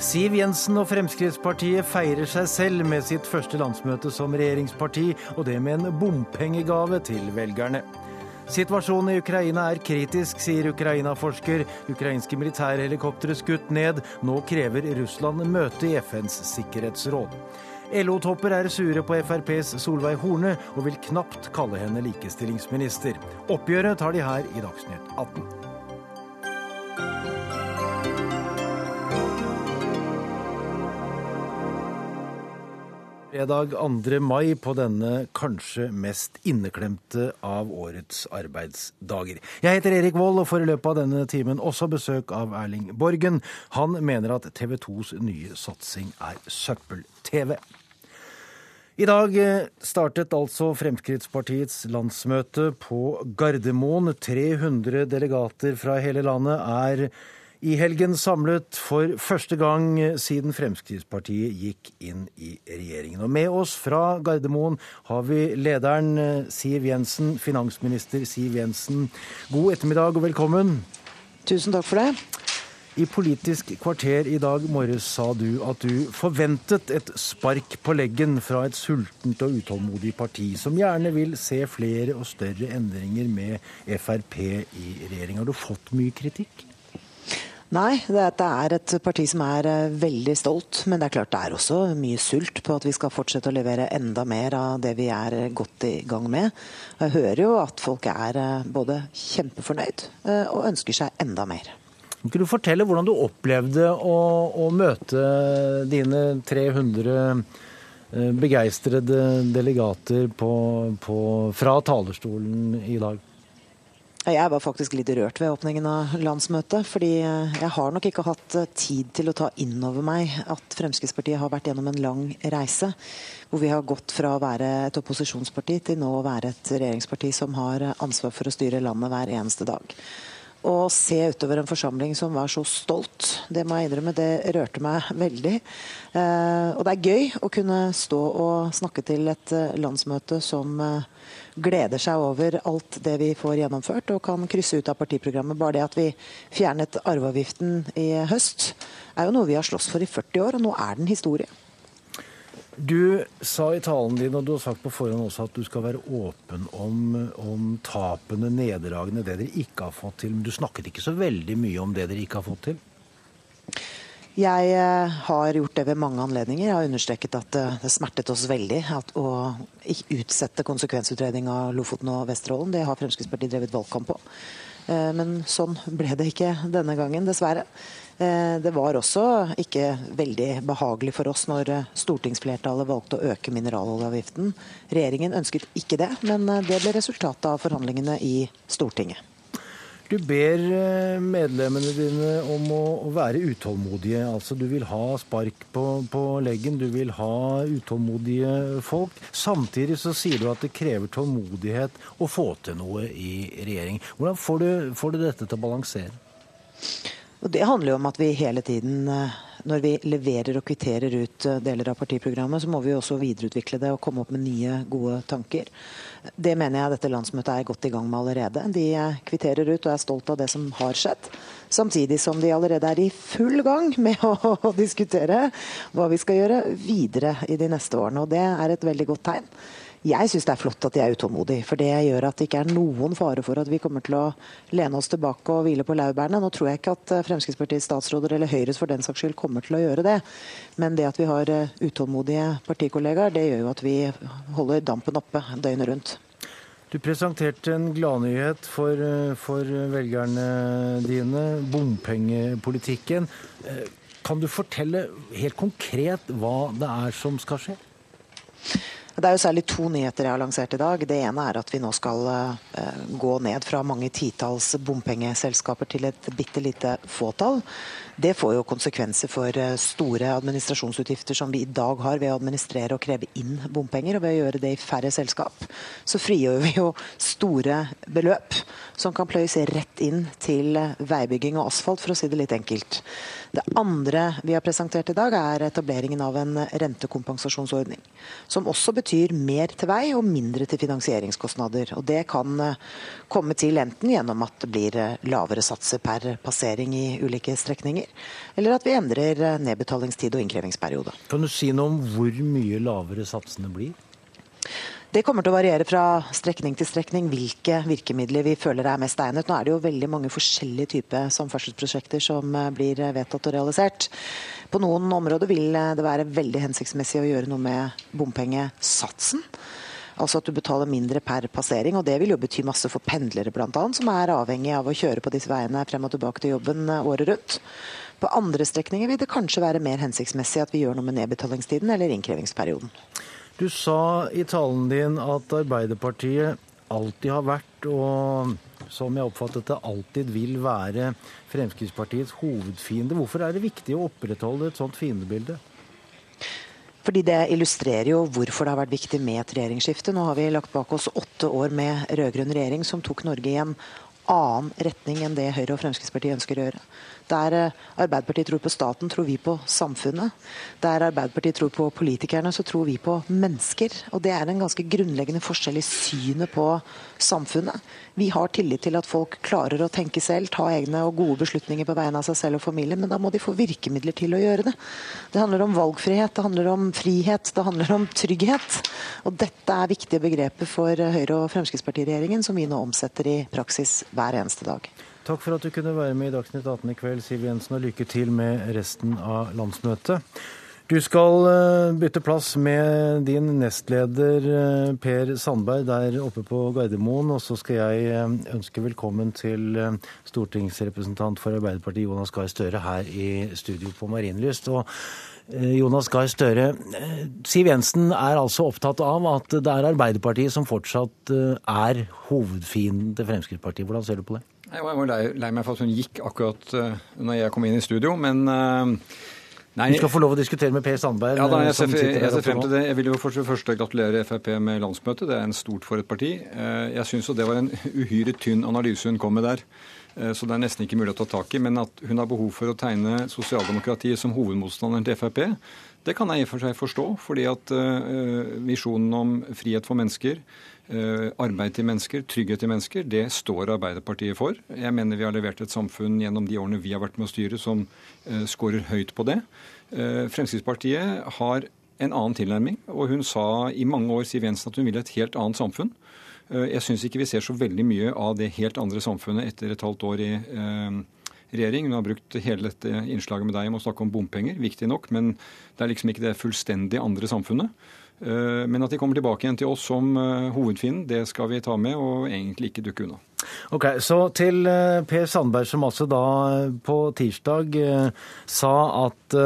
Siv Jensen og Fremskrittspartiet feirer seg selv med sitt første landsmøte som regjeringsparti, og det med en bompengegave til velgerne. Situasjonen i Ukraina er kritisk, sier Ukraina-forsker. Ukrainske militærhelikoptre skutt ned. Nå krever Russland møte i FNs sikkerhetsråd. LO-topper er sure på FrPs Solveig Horne, og vil knapt kalle henne likestillingsminister. Oppgjøret tar de her i Dagsnytt 18. Fredag 2. mai på denne kanskje mest inneklemte av årets arbeidsdager. Jeg heter Erik Vold og får i løpet av denne timen også besøk av Erling Borgen. Han mener at TV 2s nye satsing er søppel-TV. I dag startet altså Fremskrittspartiets landsmøte på Gardermoen. 300 delegater fra hele landet er i helgen samlet for første gang siden Fremskrittspartiet gikk inn i regjeringen. Og med oss fra Gardermoen har vi lederen Siv Jensen, finansminister Siv Jensen. God ettermiddag og velkommen. Tusen takk for det. I Politisk kvarter i dag morges sa du at du forventet et spark på leggen fra et sultent og utålmodig parti, som gjerne vil se flere og større endringer med Frp i regjering. Har du fått mye kritikk? Nei, dette er et parti som er veldig stolt. Men det er klart det er også mye sult på at vi skal fortsette å levere enda mer av det vi er godt i gang med. Jeg hører jo at folk er både kjempefornøyd og ønsker seg enda mer. Kan du fortelle hvordan du opplevde å, å møte dine 300 begeistrede delegater på, på, fra talerstolen i dag? Jeg var faktisk litt rørt ved åpningen av landsmøtet. fordi jeg har nok ikke hatt tid til å ta inn over meg at Fremskrittspartiet har vært gjennom en lang reise. Hvor vi har gått fra å være et opposisjonsparti til nå å være et regjeringsparti som har ansvar for å styre landet hver eneste dag. Å se utover en forsamling som var så stolt, det må jeg innrømme, det rørte meg veldig. Og det er gøy å kunne stå og snakke til et landsmøte som gleder seg over alt det vi får gjennomført, og kan krysse ut av partiprogrammet. Bare det at vi fjernet arveavgiften i høst, er jo noe vi har slåss for i 40 år, og nå er den historie. Du sa i talen din, og du har sagt på forhånd også, at du skal være åpen om, om tapene, nederlagene, det dere ikke har fått til. Men du snakket ikke så veldig mye om det dere ikke har fått til? Jeg har gjort det ved mange anledninger. Jeg har understreket at det smertet oss veldig at å utsette konsekvensutredning av Lofoten og Vesterålen. Det har Fremskrittspartiet drevet valgkamp på. Men sånn ble det ikke denne gangen, dessverre. Det var også ikke veldig behagelig for oss når stortingsflertallet valgte å øke mineraloljeavgiften. Regjeringen ønsket ikke det, men det ble resultatet av forhandlingene i Stortinget. Du ber medlemmene dine om å, være utålmodige. Altså du vil ha spark på, på, leggen, du vil ha utålmodige folk. Samtidig så sier du at det krever tålmodighet å få til noe i regjering. Hvordan får du, får du dette til å balansere? Og Det handler jo om at vi hele tiden, når vi leverer og kvitterer ut deler av partiprogrammet, så må vi også videreutvikle det og komme opp med nye, gode tanker. Det mener jeg dette landsmøtet er godt i gang med allerede. De kvitterer ut og er stolt av det som har skjedd. Samtidig som de allerede er i full gang med å diskutere hva vi skal gjøre videre i de neste årene. Og det er et veldig godt tegn. Jeg syns det er flott at de er utålmodige, for det gjør at det ikke er noen fare for at vi kommer til å lene oss tilbake og hvile på laurbærene. Nå tror jeg ikke at Fremskrittspartiets statsråder eller Høyres for den saks skyld kommer til å gjøre det. Men det at vi har utålmodige partikollegaer, det gjør jo at vi holder dampen oppe døgnet rundt. Du presenterte en gladnyhet for, for velgerne dine, bompengepolitikken. Kan du fortelle helt konkret hva det er som skal skje? Det er jo særlig to nyheter jeg har lansert i dag. Det ene er at vi nå skal gå ned fra mange titalls bompengeselskaper til et bitte lite fåtall. Det får jo konsekvenser for store administrasjonsutgifter som vi i dag har ved å administrere og kreve inn bompenger. og Ved å gjøre det i færre selskap, så frigjør vi jo store beløp som kan pløyes rett inn til veibygging og asfalt, for å si det litt enkelt. Det andre vi har presentert i dag, er etableringen av en rentekompensasjonsordning. Som også betyr mer til vei og mindre til finansieringskostnader. Og Det kan komme til enten gjennom at det blir lavere satser per passering i ulike strekninger, eller at vi endrer nedbetalingstid og innkrevingsperiode. Kan du si noe om hvor mye lavere satsene blir? Det kommer til å variere fra strekning til strekning hvilke virkemidler vi føler er mest egnet. Nå er det jo veldig mange forskjellige typer samferdselsprosjekter som eh, blir vedtatt og realisert. På noen områder vil eh, det være veldig hensiktsmessig å gjøre noe med bompengesatsen. Altså at du betaler mindre per passering. og Det vil jo bety masse for pendlere bl.a., som er avhengig av å kjøre på disse veiene frem og tilbake til jobben eh, året rundt. På andre strekninger vil det kanskje være mer hensiktsmessig at vi gjør noe med nedbetalingstiden eller innkrevingsperioden. Du sa i talen din at Arbeiderpartiet alltid har vært, og som jeg oppfattet det, alltid vil være Fremskrittspartiets hovedfiende. Hvorfor er det viktig å opprettholde et sånt fiendebilde? Fordi Det illustrerer jo hvorfor det har vært viktig med et regjeringsskifte. Nå har vi lagt bak oss åtte år med rød-grønn regjering som tok Norge i en annen retning enn det Høyre og Fremskrittspartiet ønsker å gjøre. Der eh, Arbeiderpartiet tror på staten, tror vi på samfunnet. Der Arbeiderpartiet tror på politikerne, så tror vi på mennesker. Og Det er en ganske grunnleggende forskjell i synet på samfunnet. Vi har tillit til at folk klarer å tenke selv, ta egne og gode beslutninger på vegne av seg selv og familien, men da må de få virkemidler til å gjøre det. Det handler om valgfrihet, det handler om frihet, det handler om trygghet. Og Dette er viktige begreper for Høyre- og Fremskrittspartiregjeringen, som vi nå omsetter i praksis hver eneste dag. Takk for at du kunne være med i Dagsnytt 18 i kveld, Siv Jensen, og lykke til med resten av landsmøtet. Du skal eh, bytte plass med din nestleder eh, Per Sandberg der oppe på Gardermoen. Og så skal jeg eh, ønske velkommen til stortingsrepresentant for Arbeiderpartiet Jonas Gahr Støre her i studio på Marienlyst. Og Jonas Gahr Støre, Siv Jensen er altså opptatt av at det er Arbeiderpartiet som fortsatt er hovedfienden til Fremskrittspartiet. Hvordan ser du på det? Jeg var lei, lei meg for at hun gikk akkurat uh, når jeg kom inn i studio, men uh, Nei, du skal få lov å diskutere med Per Sandberg. Ja, da, jeg, ser, jeg ser frem til det. Jeg vil jo for det første gratulere Frp med landsmøtet. Det er en stort for et parti. Jeg syns det var en uhyre tynn analyse hun kom med der. Så det er nesten ikke mulig å ta tak i. Men at hun har behov for å tegne sosialdemokratiet som hovedmotstanderen til Frp, det kan jeg i og for seg forstå. Fordi at visjonen om frihet for mennesker, Eh, arbeid til mennesker, trygghet til mennesker, det står Arbeiderpartiet for. Jeg mener vi har levert et samfunn gjennom de årene vi har vært med å styre, som scorer høyt på det. Fremskrittspartiet har en annen tilnærming, og hun sa i mange år Siv Jensen, at hun ville et helt annet samfunn. Uh, jeg syns ikke vi ser så veldig mye av det helt andre samfunnet etter et halvt år i regjering. Hun har brukt hele dette innslaget med deg om å snakke om bompenger, viktig nok, men det er liksom ikke det fullstendig andre samfunnet. Eh, men at de kommer tilbake igjen til oss som eh, hovedfienden, det skal vi ta med og egentlig ikke dukke unna. Ok, Så til eh, Per Sandberg, som altså da på tirsdag sa at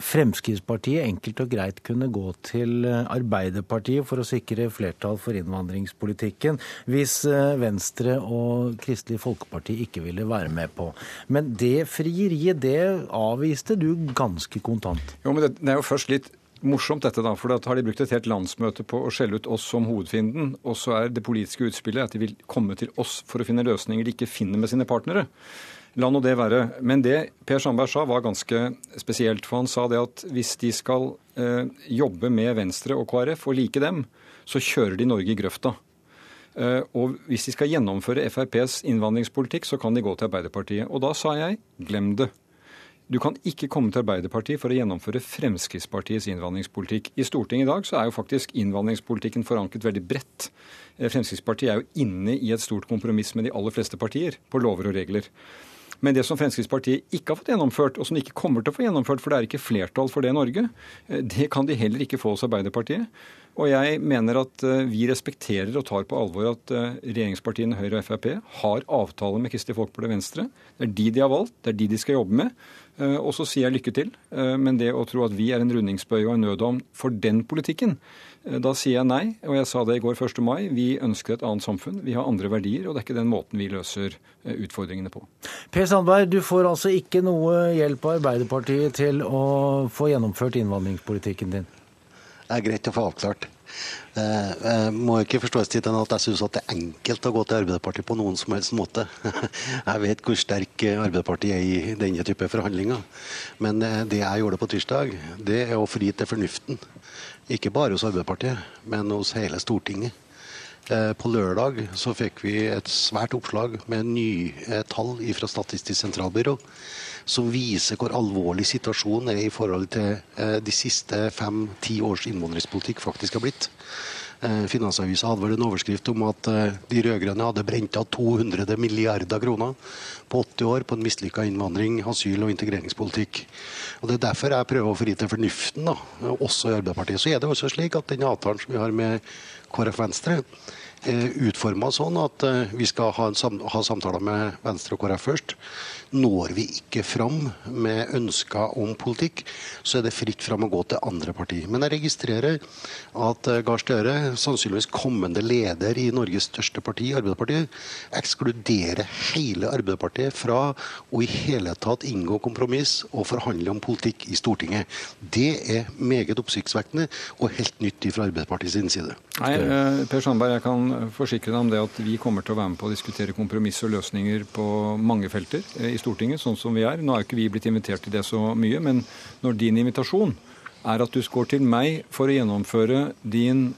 Fremskrittspartiet enkelt og greit kunne gå til Arbeiderpartiet for å sikre flertall for innvandringspolitikken, hvis Venstre og Kristelig Folkeparti ikke ville være med på. Men det frieriet, det avviste du ganske kontant. Jo, men det, det er jo først litt morsomt, dette da, for da har de brukt et helt landsmøte på å skjelle ut oss som hovedfienden. Og så er det politiske utspillet at de vil komme til oss for å finne løsninger de ikke finner med sine partnere. La nå det være. Men det Per Sandberg sa, var ganske spesielt. For han sa det at hvis de skal eh, jobbe med Venstre og KrF og like dem, så kjører de Norge i grøfta. Eh, og hvis de skal gjennomføre FrPs innvandringspolitikk, så kan de gå til Arbeiderpartiet. Og da sa jeg glem det. Du kan ikke komme til Arbeiderpartiet for å gjennomføre Fremskrittspartiets innvandringspolitikk. I Stortinget i dag så er jo faktisk innvandringspolitikken forankret veldig bredt. Eh, Fremskrittspartiet er jo inne i et stort kompromiss med de aller fleste partier på lover og regler. Men det som Fremskrittspartiet ikke har fått gjennomført, og som ikke kommer til å få gjennomført, for det er ikke flertall for det i Norge, eh, det kan de heller ikke få hos Arbeiderpartiet. Og jeg mener at eh, vi respekterer og tar på alvor at eh, regjeringspartiene Høyre og Frp har avtale med Kristelig Folkeparti og Venstre. Det er de de har valgt, det er de de skal jobbe med. Eh, og så sier jeg lykke til. Men det å tro at vi er en rundingsbøye og en nødovn for den politikken, da sier jeg nei. Og jeg sa det i går 1. mai. Vi ønsker et annet samfunn. Vi har andre verdier, og det er ikke den måten vi løser utfordringene på. Per Sandberg, du får altså ikke noe hjelp av Arbeiderpartiet til å få gjennomført innvandringspolitikken din? Er greit å få avklart. Eh, eh, må ikke forstås til at jeg syns det er enkelt å gå til Arbeiderpartiet på noen som helst måte. Jeg vet hvor sterk Arbeiderpartiet er i denne type forhandlinger. Men det jeg gjorde på tirsdag, det er å fri til fornuften. Ikke bare hos Arbeiderpartiet, men hos hele Stortinget. På lørdag så fikk vi et svært oppslag med nye tall fra Statistisk sentralbyrå som viser hvor alvorlig situasjonen er i forhold til eh, de siste fem-ti års innvandringspolitikk faktisk har blitt. Eh, Finansavisa hadde vel en overskrift om at eh, de rød-grønne hadde brent av 200 milliarder kroner på 80 år på en mislykka innvandring, asyl- og integreringspolitikk. Og Det er derfor jeg prøver å fri til fornuften, da, også i Arbeiderpartiet. Så er det også slik at den avtalen som vi har med KrF Venstre, utforma sånn at vi skal ha, ha samtaler med Venstre og KrF først. Når vi ikke fram med ønsker om politikk, så er det fritt fram å gå til andre partier. Men jeg registrerer at eh, Gahr Støre, sannsynligvis kommende leder i Norges største parti, Arbeiderpartiet, ekskluderer hele Arbeiderpartiet fra å i hele tatt inngå kompromiss og forhandle om politikk i Stortinget. Det er meget oppsiktsvekkende og helt nytt fra Arbeiderpartiet sin side. Nei, eh, Per Sandberg, jeg kan forsikre deg om det at vi kommer til å være med på å diskutere kompromiss og løsninger på mange felter eh, Stortinget, sånn som vi er. Nå er ikke vi blitt invitert til det så mye, men når din invitasjon er at du går til meg for å gjennomføre din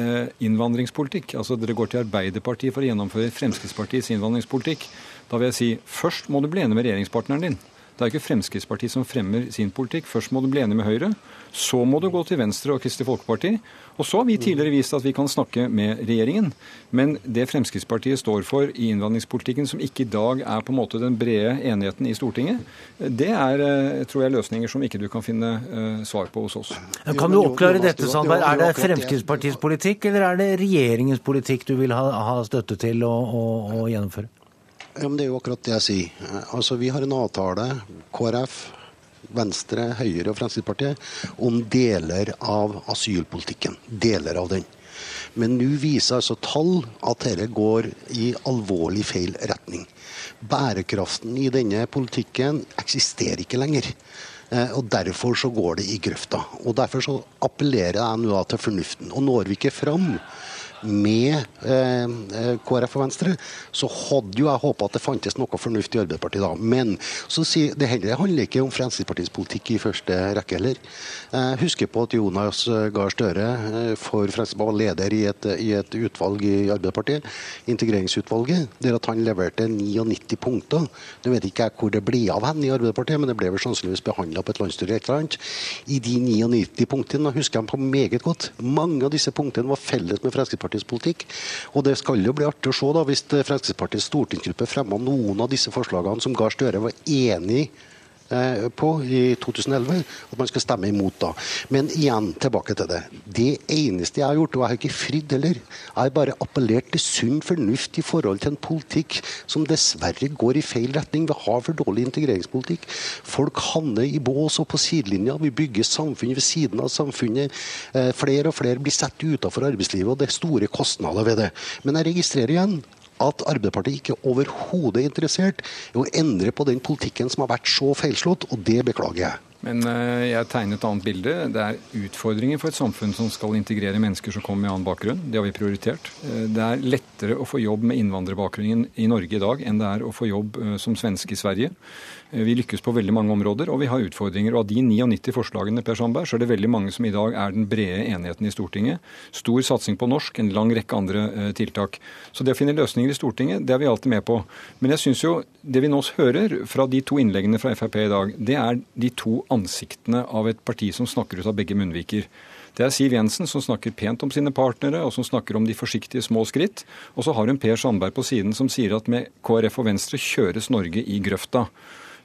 eh, innvandringspolitikk, altså dere går til Arbeiderpartiet for å gjennomføre Fremskrittspartiets innvandringspolitikk, da vil jeg si først må du bli enig med regjeringspartneren din. Det er ikke Fremskrittspartiet som fremmer sin politikk. Først må du bli enig med Høyre. Så må du gå til Venstre og Kristelig Folkeparti. Og så har vi tidligere vist at vi kan snakke med regjeringen. Men det Fremskrittspartiet står for i innvandringspolitikken, som ikke i dag er på en måte den brede enigheten i Stortinget, det er eh, tror jeg, løsninger som ikke du kan finne uh, svar på hos oss. Kan du oppklare dette, Sandberg? Er det Fremskrittspartiets politikk, eller er det regjeringens politikk du vil ha, ha støtte til å, å, å gjennomføre? Ja, men Det er jo akkurat det jeg sier. Altså, Vi har en avtale, KrF, Venstre, Høyre og Fremskrittspartiet, om deler av asylpolitikken. Deler av den. Men nå viser altså tall at dette går i alvorlig feil retning. Bærekraften i denne politikken eksisterer ikke lenger. Eh, og Derfor så går det i grøfta. Og Derfor så appellerer jeg nå til fornuften. Og når vi ikke fram, med eh, eh KrF og Venstre, så hadde jo jeg håpa at det fantes noe fornuft i Arbeiderpartiet da. Men så si, det handler ikke om Fremskrittspartiets politikk i første rekke heller. Jeg husker på at Jonas Gahr Støre eh, for Fremskrittspartiet var leder i et, i et, utvalg i Arbeiderpartiet, integreringsutvalget, der at han leverte 99 punkter. Nå vet ikke jeg hvor det ble av hen i Arbeiderpartiet, men det ble vel sannsynligvis behandla på et landsstyre et eller annet. I de 99 punktene husker jeg på meget godt. Mange av disse punktene var felles med Fremskrittspartiet Fremskrittspartiets politikk. Og det skal jo bli artig å se da, hvis Fremskrittspartiets stortingsgruppe fremmer noen av disse forslagene som Gahr Støre var enig i på i 2011, at man skal stemme imot da. Men igjen, tilbake til det. Det eneste jeg har gjort, og jeg har ikke fridd heller, jeg har bare appellert til sunn fornuft i forhold til en politikk som dessverre går i feil retning. Vi har for dårlig integreringspolitikk. Folk havner i bås og på sidelinja. Vi bygger samfunn ved siden av samfunnet. Eh, flere og flere blir satt utenfor arbeidslivet, og det er store kostnader ved det. Men jeg registrerer igjen at Arbeiderpartiet ikke overhodet er interessert i å endre på den politikken som har vært så feilslått, og det beklager jeg. Men eh, jeg tegner et annet bilde. Det er utfordringer for et samfunn som skal integrere mennesker som kommer med annen bakgrunn. Det har vi prioritert. Eh, det er lettere å få jobb med innvandrerbakgrunn i Norge i dag enn det er å få jobb eh, som svenske i Sverige. Eh, vi lykkes på veldig mange områder, og vi har utfordringer. Og av de 99 forslagene Per Sandberg, så er det veldig mange som i dag er den brede enigheten i Stortinget. Stor satsing på norsk, en lang rekke andre eh, tiltak. Så det å finne løsninger i Stortinget, det er vi alltid med på. Men jeg syns jo det vi nå hører fra de to innleggene fra Frp i dag, det er de to ansiktene av et parti som snakker ut av begge munnviker. Det er Siv Jensen som snakker pent om sine partnere, og som snakker om de forsiktige små skritt. Og så har hun Per Sandberg på siden som sier at med KrF og Venstre kjøres Norge i grøfta.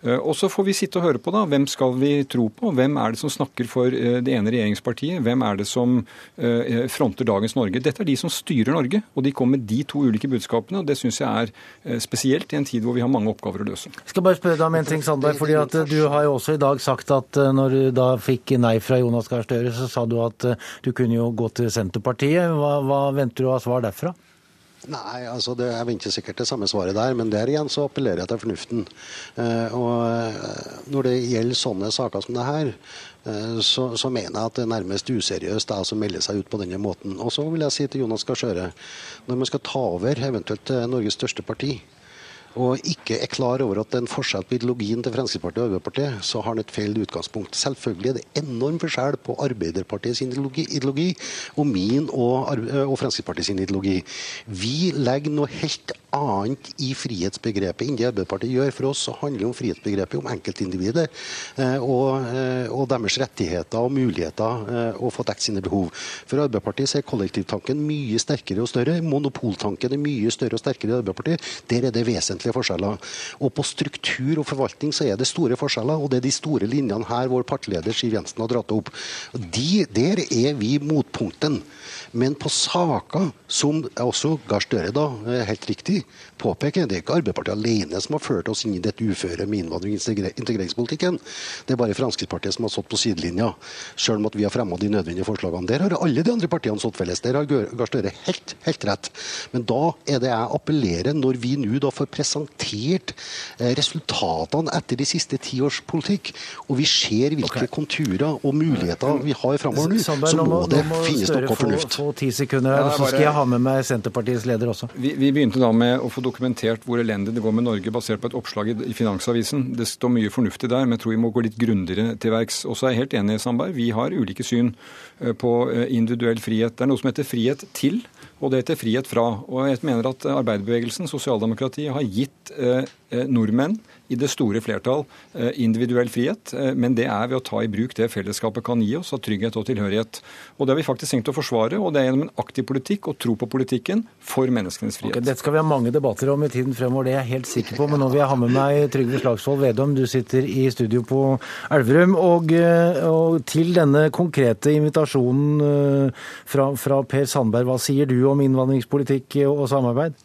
Eh, og så får vi sitte og høre på, da. Hvem skal vi tro på? Hvem er det som snakker for eh, det ene regjeringspartiet? Hvem er det som eh, fronter dagens Norge? Dette er de som styrer Norge, og de kommer med de to ulike budskapene. og Det syns jeg er spesielt i en tid hvor vi har mange oppgaver å løse. Jeg skal bare spørre deg om en ting, Sandberg. fordi at Du har jo også i dag sagt at når du da fikk nei fra Jonas Gahr Støre, så sa du at du kunne jo gå til Senterpartiet. Hva, hva venter du av svar derfra? Nei, altså det, Jeg venter sikkert det samme svaret der, men der igjen så appellerer jeg til fornuften. Eh, og eh, Når det gjelder sånne saker som det her, eh, så, så, mener jeg at det er nærmest useriøst det som melder seg ut på denne måten. Og så vil jeg si til Jonas Gahr Støre, når man skal ta over eventuelt Norges største parti, og ikke er klar over at det er en forskjell på ideologien til Fremskrittspartiet og Arbeiderpartiet, så har han et feil utgangspunkt. Selvfølgelig er det enorm forskjell på Arbeiderpartiets ideologi, ideologi og min og, og Fremskrittspartiets ideologi. Vi legger noe helt annet i frihetsbegrepet enn det Arbeiderpartiet gjør. For oss så handler om frihetsbegrepet om enkeltindivider eh, og, eh, og, deres rettigheter og muligheter eh, å få dekket sine behov. For Arbeiderpartiet er kollektivtanken mye sterkere og større. Monopoltanken er mye større og sterkere i Arbeiderpartiet. Der er det vesentlig vesentlige forskjeller. Og på struktur og forvaltning så er det store forskjeller, og det er de store linjene her vår partileder Siv Jensen har dratt opp. De, der er vi motpunkten. Men på saker som også Gahr Støre da, helt riktig påpeker, det er ikke Arbeiderpartiet alene som har ført oss inn i dette uføret med innvandring og integreringspolitikken. Det er bare Fremskrittspartiet som har stått på sidelinja, selv om at vi har fremma de nødvendige forslagene. Der har alle de andre partiene stått felles. Der har Gahr Støre helt, helt rett. Men da er det jeg appellerer, når vi nå da får presentert eh, resultatene etter de siste ti års politikk, og vi ser hvilke okay. konturer og muligheter vi har framover nå, så må, må det finnes noe fornuft på ti sekunder, ja, så skal jeg ha med meg Senterpartiets leder også. Vi, vi, begynte da med å få dokumentert hvor elendig det går med Norge, basert på et oppslag i, i Finansavisen. Det står mye fornuftig der, men jeg tror vi må gå litt grundigere til verks. Og så er jeg helt enig, Sandberg. Vi har ulike syn eh, på eh, individuell frihet. Det er noe som heter frihet til, og det heter frihet fra. Og jeg mener at arbeiderbevegelsen, sosialdemokratiet, har gitt eh, nordmenn i det store flertall eh, individuell frihet, eh, men det er ved å ta i bruk det fellesskapet kan gi oss av trygghet og tilhørighet. Og Det har vi faktisk tenkt å forsvare, og det er gjennom en aktiv politikk og tro på politikken for menneskenes frihet. Okay, dette skal vi ha mange debatter om i tiden fremover, det er jeg helt sikker på. Men nå vil jeg ha med meg Trygve Slagsvold Vedum, du sitter i studio på Elverum. Og, eh, og til denne konkrete invitasjonen fra, fra Per Sandberg, hva sier du om innvandringspolitikk og samarbeid?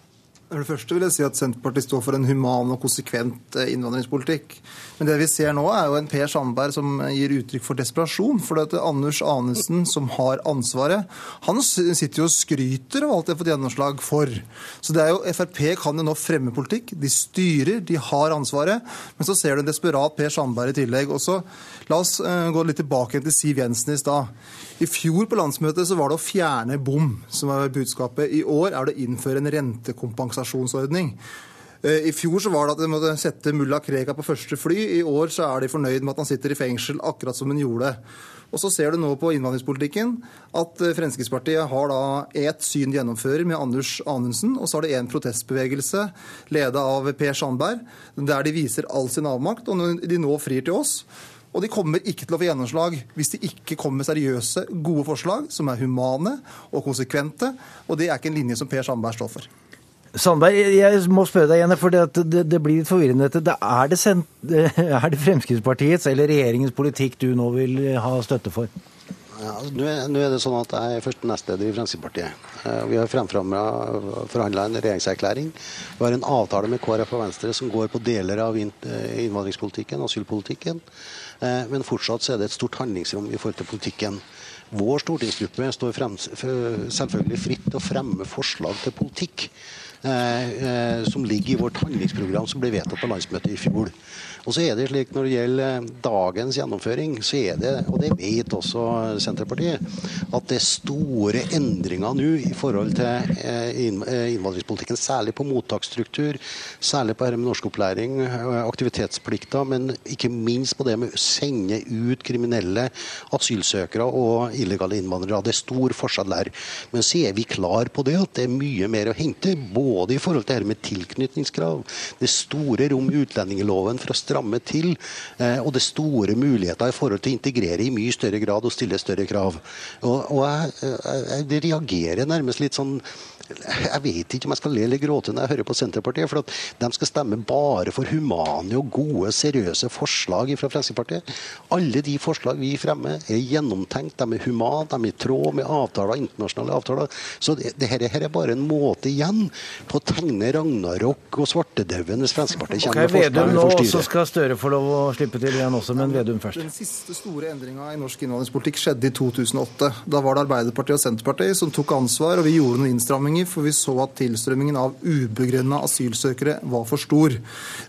For det første vil jeg si at Senterpartiet står for en human og konsekvent eh, innvandringspolitikk. Men det vi ser nå, er jo en Per Sandberg som gir uttrykk for desperasjon. For det er Anders Anundsen, som har ansvaret, han sitter jo og skryter av alt de har fått gjennomslag for. Så det er jo, Frp kan jo nå fremme politikk. De styrer, de har ansvaret. Men så ser du en desperat Per Sandberg i tillegg. Og så La oss uh, gå litt tilbake til Siv Jensen i stad. I fjor på landsmøtet så var det å fjerne bom som var budskapet. I år er det å innføre en rentekompensasjonsordning. Eh, I fjor så var det at de måtte sette mulla Krekar på første fly. I år så er de fornøyd med at han sitter i fengsel, akkurat som hun gjorde. Og så ser du nå på innvandringspolitikken at eh, Fremskrittspartiet har da ett syn gjennomfører med Anders Anundsen, og så har det en protestbevegelse ledet av Per Sandberg, der de viser all sin avmakt. Og de nå frir til oss, og de kommer ikke til å få gjennomslag hvis de ikke kommer med seriøse, gode forslag som er humane og konsekvente. Og det er ikke en linje som Per Sandberg står for. Sandberg, jeg må spørre deg igjen, for det, det, det blir litt forvirrende. Det er, det, er det Fremskrittspartiets eller regjeringens politikk du nå vil ha støtte for? Ja, altså, nå, er, nå, er, det sånn at Jeg er første nestleder i Fremskrittspartiet. Eh, vi har forhandla en regjeringserklæring. Vi har en avtale med KrF og Venstre som går på deler av eh, innvandringspolitikken, asylpolitikken. Eh, men fortsatt så er det et stort handlingsrom i forhold til politikken. Vår stortingsgruppe står frem, selvfølgelig fritt til å fremme forslag til politikk eh, som ligger i vårt handlingsprogram som ble vedtatt på landsmøtet i fjor. Og så er det slik Når det gjelder dagens gjennomføring, så er det, og det vet også Senterpartiet, at det er store endringer nå i forhold til eh, eh, innvandringspolitikken. Særlig på mottaksstruktur, særlig på dette med norskopplæring, eh, aktivitetsplikter, men ikke minst på det med å sende ut kriminelle asylsøkere og illegale innvandrere. Det er stor forskjell der. Men så er vi klar på det at det er mye mer å hente, både i forhold til dette med tilknytningskrav, det store rom i utlendingsloven for å stramme til. Eh, og det er store muligheter i forhold til å integrere i mye større grad og stille større krav. Og, og jeg, jeg, jeg reagerer nærmest litt sånn jeg vet ikke om jeg skal le eller gråte når jeg hører på Senterpartiet. For at de skal stemme bare for humane og gode, seriøse forslag fra Fremskrittspartiet. Alle de forslag vi fremmer, er gjennomtenkt. De er humane, de er i tråd med avtaler, internasjonale avtaler. Så det, det her, her, er bare en måte igjen på å tegne ragnarok og svartedauden hvis Fremskrittspartiet kommer okay, med Vedum nå, også skal Støre få lov å slippe til igjen også, men Vedum først. Den siste store endringa i norsk innvandringspolitikk skjedde i 2008. Da var det Arbeiderpartiet og Senterpartiet som tok ansvar, og vi gjorde noen innstramminger, for vi så at tilstrømmingen av ubegrunna asylsøkere var for stor.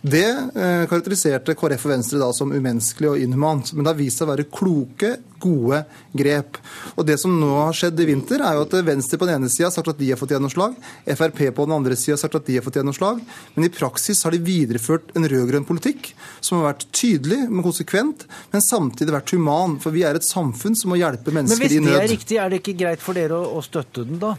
Det eh, karakteriserte KrF og Venstre da som umenneskelig og inhumant, men det har vist seg å være kloke, gode grep. Og det som nå har skjedd i vinter, er jo at Venstre på den ene sida har sagt at de har fått gjennomslag, Frp på den andre sida har sagt at de har fått gjennomslag, men i praksis har de videreført en rød-grønn politikk som har vært tydelig, men konsekvent, men samtidig vært human. For vi er et samfunn som må hjelpe mennesker i nød. Men hvis det er riktig, er det ikke greit for dere å, støtte den, da?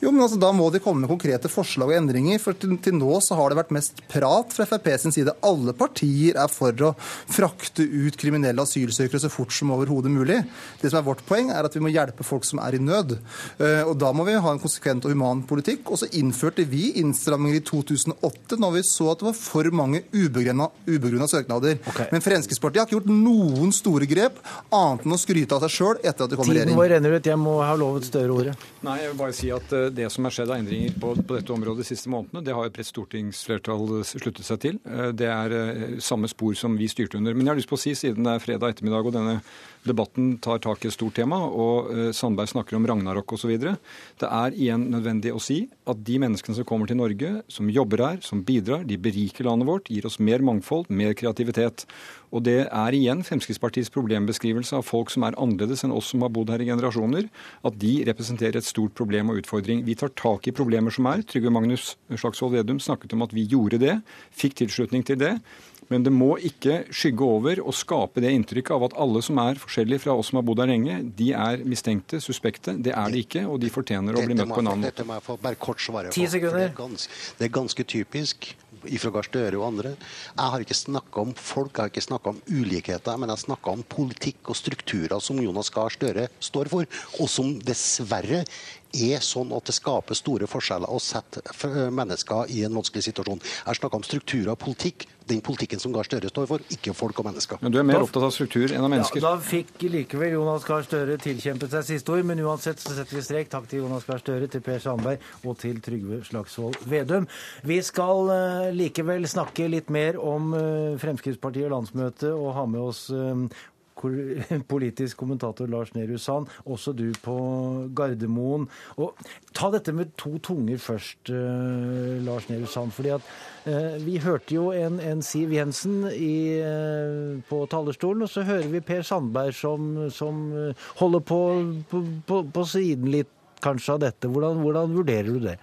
Jo, men altså, Da må de komme med konkrete forslag og endringer. for Til, til nå så har det vært mest prat fra Frp sin side. Alle partier er for å frakte ut kriminelle asylsøkere så fort som overhodet mulig. Det som er vårt poeng, er at vi må hjelpe folk som er i nød. Eh, og Da må vi ha en konsekvent og human politikk. Og så innførte vi innstramminger i 2008 når vi så at det var for mange ubegrunna søknader. Okay. Men Fremskrittspartiet har ikke gjort noen store grep, annet enn å skryte av seg sjøl etter at de kom i Tiden regjering. vår renner ut. Jeg må ha lovet Støre ordet. Nei, jeg vil bare si at eh, Det som er skjedd av endringer på, på dette området de siste månedene, det har et bredt stortingsflertall sluttet seg til. Eh, Det er eh, samme spor som vi styrte under. Men jeg har lyst på å si, siden det er fredag ettermiddag og denne debatten tar tak i et stort tema, og eh, Sandberg snakker om ragnarok osv., det er igjen nødvendig å si at de menneskene som kommer til Norge, som jobber her, som bidrar, de beriker landet vårt, gir oss mer mangfold, mer kreativitet. Og det er igjen Fremskrittspartiets problembeskrivelse av folk som er annerledes enn oss som har bodd her i generasjoner, at de representerer et stort problem og utfordring. Vi tar tak i problemer som er. Trygve Magnus Slagsvold Vedum snakket om at vi gjorde det, fikk tilslutning til det. Men det må ikke skygge over og skape det inntrykket av at alle som er forskjellige fra oss som har bodd her lenge, de er mistenkte, suspekte. Det er de ikke, og de fortjener å bli møtt på en annen måte. Dette må jeg få bare kort svare på. Ti sekunder. Det er, ganske, det er ganske typisk fra Gahr Støre og andre. Jeg har ikke snakka om folk, jeg har ikke snakka om ulikheter, men jeg snakka om politikk og strukturer som Jonas Gahr Støre står for, og som dessverre er sånn at det skaper store forskjeller og setter mennesker i en vanskelig situasjon. Jeg snakka om strukturer og politikk, den politikken som Gahr Støre står for, ikke folk og mennesker. Men du er mer opptatt av struktur enn av Ja, mennesker. da fikk likevel Jonas Gahr Støre tilkjempet seg siste ord, men uansett så setter vi strek. Takk til Jonas Gahr Støre, til Per Sandberg og til Trygve Slagsvold Vedum. Vi skal eh, likevel snakke litt mer om eh, Fremskrittspartiet og landsmøtet og ha med oss eh, politisk kommentator Lars Nehru Sand, også du på Gardermoen. Og ta dette med to tunger først, eh, Lars Nehru Sand. fordi at eh, vi hørte jo en, en Siv Jensen i, eh, på talerstolen, og så hører vi Per Sandberg som, som eh, holder på, på, på, på siden litt kanskje av dette. Hvordan, hvordan vurderer du det?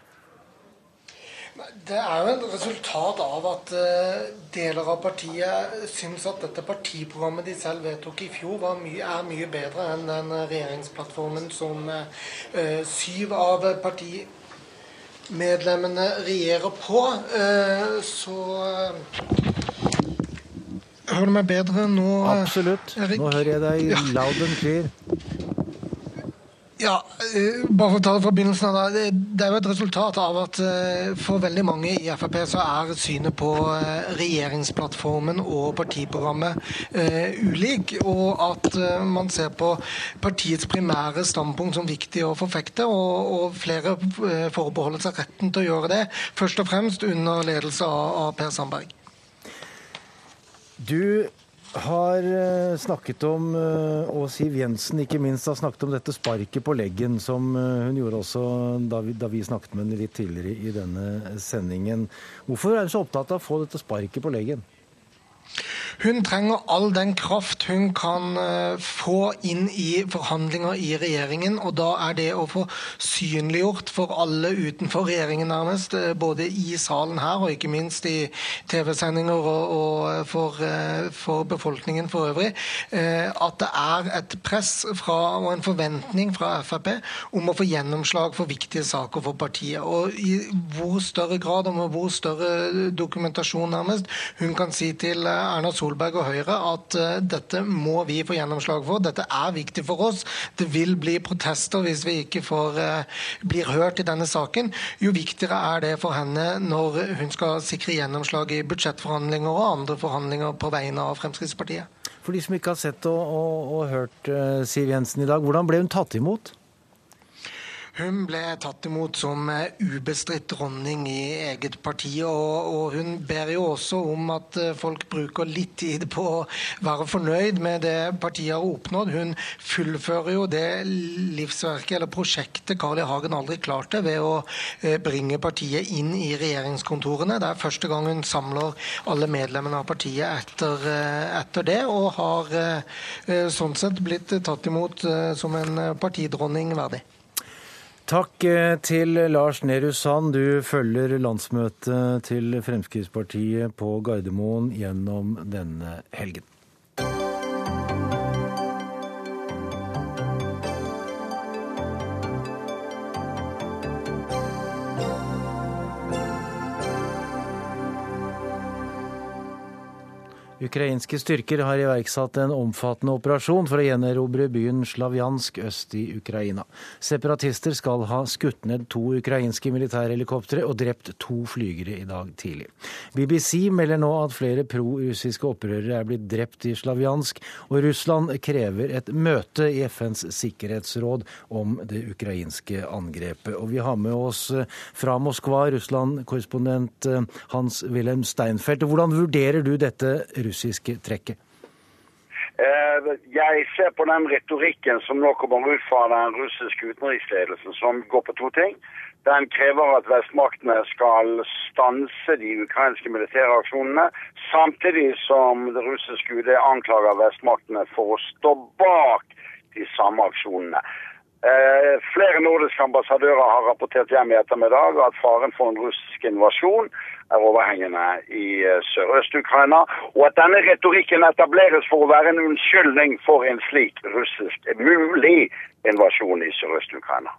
Det er jo et resultat av at eh, deler av partiet syns at dette partiprogrammet de selv vedtok i fjor, var mye, er mye bedre enn den regjeringsplattformen som eh, syv av partimedlemmene regjerer på. Eh, så Hører du meg bedre nå? Absolutt. Erik? Nå hører jeg deg loud and clear. Ja, eh, bare for å ta det fra begynnelsen. Det er jo et resultat av at eh, for veldig mange i Frp så er synet på eh, regjeringsplattformen og partiprogrammet ulik. Og at man ser på partiets primære standpunkt som viktig å forfekte. Og, og flere eh, forbeholder seg retten til å gjøre det, først og fremst under ledelse av, av Per Sandberg. Du har eh, snakket om, eh, og Siv Jensen ikke minst har snakket om dette sparket på leggen, som eh, hun gjorde også da vi, da vi snakket med henne litt tidligere i denne sendingen. Hvorfor er hun så opptatt av å få dette sparket på leggen? Hun trenger all den kraft hun kan eh, få inn i forhandlinger i regjeringen. Og da er det å få synliggjort for alle utenfor regjeringen nærmest, eh, både i salen her og ikke minst i TV-sendinger og, og for, eh, for befolkningen for øvrig, at det er et press fra, og en forventning fra Frp om å få gjennomslag for viktige saker for partiet. Og i hvor større grad og med hvor større dokumentasjon nærmest hun kan si til Erna Solberg og Høyre at eh, dette må vi få gjennomslag for. Dette er viktig for oss. Det vil bli protester hvis vi ikke får, eh, blir hørt i denne saken. Jo viktigere er det for henne når hun skal sikre gjennomslag i budsjettforhandlinger og andre forhandlinger på vegne av Fremskrittspartiet. For de som ikke har sett og, og, og hørt eh, Siv Jensen i dag, hvordan ble hun tatt imot? Hun ble tatt imot som ubestridt dronning i eget parti, og, og, hun ber jo også om at folk bruker litt tid på å være fornøyd med det partiet har oppnådd. Hun fullfører jo det livsverket eller prosjektet Carl I. Hagen aldri klarte, ved å bringe partiet inn i regjeringskontorene. Det er første gang hun samler alle medlemmene av partiet etter, etter det, og har sånn sett blitt tatt imot som en partidronning verdig. Takk til Lars Nehru Sand. Du følger landsmøtet til Fremskrittspartiet på Gardermoen gjennom denne helgen. Ukrainske styrker har iverksatt en omfattende operasjon for å gjenerobre byen Slavjansk øst i Ukraina. Separatister skal ha skutt ned to ukrainske militærhelikoptre og drept to flygere i dag tidlig. BBC melder nå at flere pro-russiske opprørere er blitt drept i Slavjansk, og Russland krever et møte i FNs sikkerhetsråd om det ukrainske angrepet. Og vi har med oss fra Moskva Russland-korrespondent Hans-Wilhelm Steinfeld. Hvordan vurderer du dette? Russiske trekket? Jeg ser på den retorikken som nå kommer ut fra den russiske utenriksledelsen, som går på to ting. Den krever at vestmaktene skal stanse de ukrainske militære aksjonene, samtidig som det russiske UD anklager vestmaktene for å stå bak de samme aksjonene. Eh, flere nordiske ambassadører har rapportert hjem i ettermiddag at faren for en russisk invasjon er overhengende i Sørøst-Ukraina, og at denne retorikken etableres for å være en unnskyldning for en slik russisk mulig invasjon i Sørøst-Ukraina.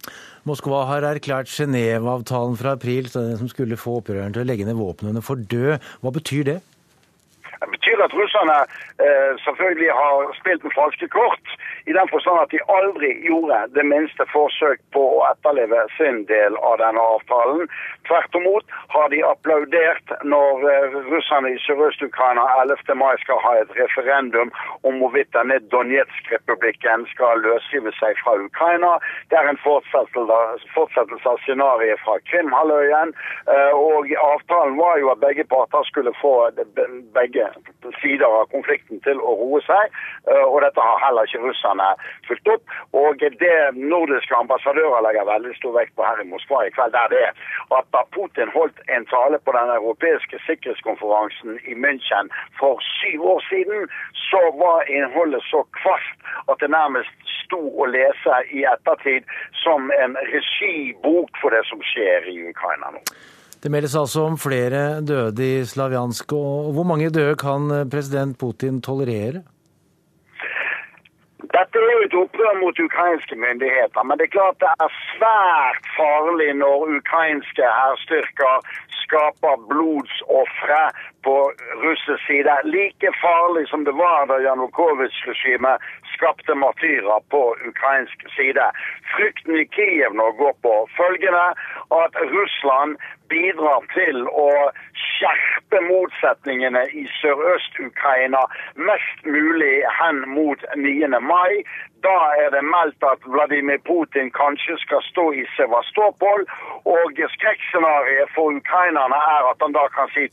Moskva har erklært Genéve-avtalen fra april som skulle få opprørerne til å legge ned våpnene for død. Hva betyr det? Det betyr at russerne eh, selvfølgelig har spilt med falske kort, i den forstand at de aldri gjorde det minste forsøk på å etterleve sin del av denne avtalen. Tvert imot har de applaudert når eh, russerne i Sørøst-Ukraina 11. mai skal ha et referendum om hvorvidt denne Donetsk-republikken skal løsrive seg fra Ukraina. Det er en fortsettelse av scenarioet fra Krimhalvøya. Eh, og avtalen var jo at begge parter skulle få begge sider av konflikten til å roe seg, og dette har heller ikke russerne fulgt opp. Og det nordiske ambassadører legger veldig stor vekt på her i Moskva i kveld, er det at da Putin holdt en tale på den europeiske sikkerhetskonferansen i München for syv år siden, så var innholdet så kvast at det nærmest sto å lese i ettertid som en regibok for det som skjer i Ukraina nå. Det meldes altså om flere døde i Slavjansk. og Hvor mange døde kan president Putin tolerere? Dette er jo et opprør mot ukrainske myndigheter, men det er klart det er svært farlig når ukrainske hærstyrker skaper blodsofre på russisk side. Like farlig som det var da Janukovitsj-regimet skapte martyrer på ukrainsk side. Frykten i Kiev nå går på følgende at Russland bidrar til å skjerpe motsetningene i Sørøst-Ukraina mest mulig hen mot 9. mai. Da er det meldt at Vladimir Putin kanskje skal stå i Sevastopol. Og skrekkscenarioet for ukrainerne er at han da kan si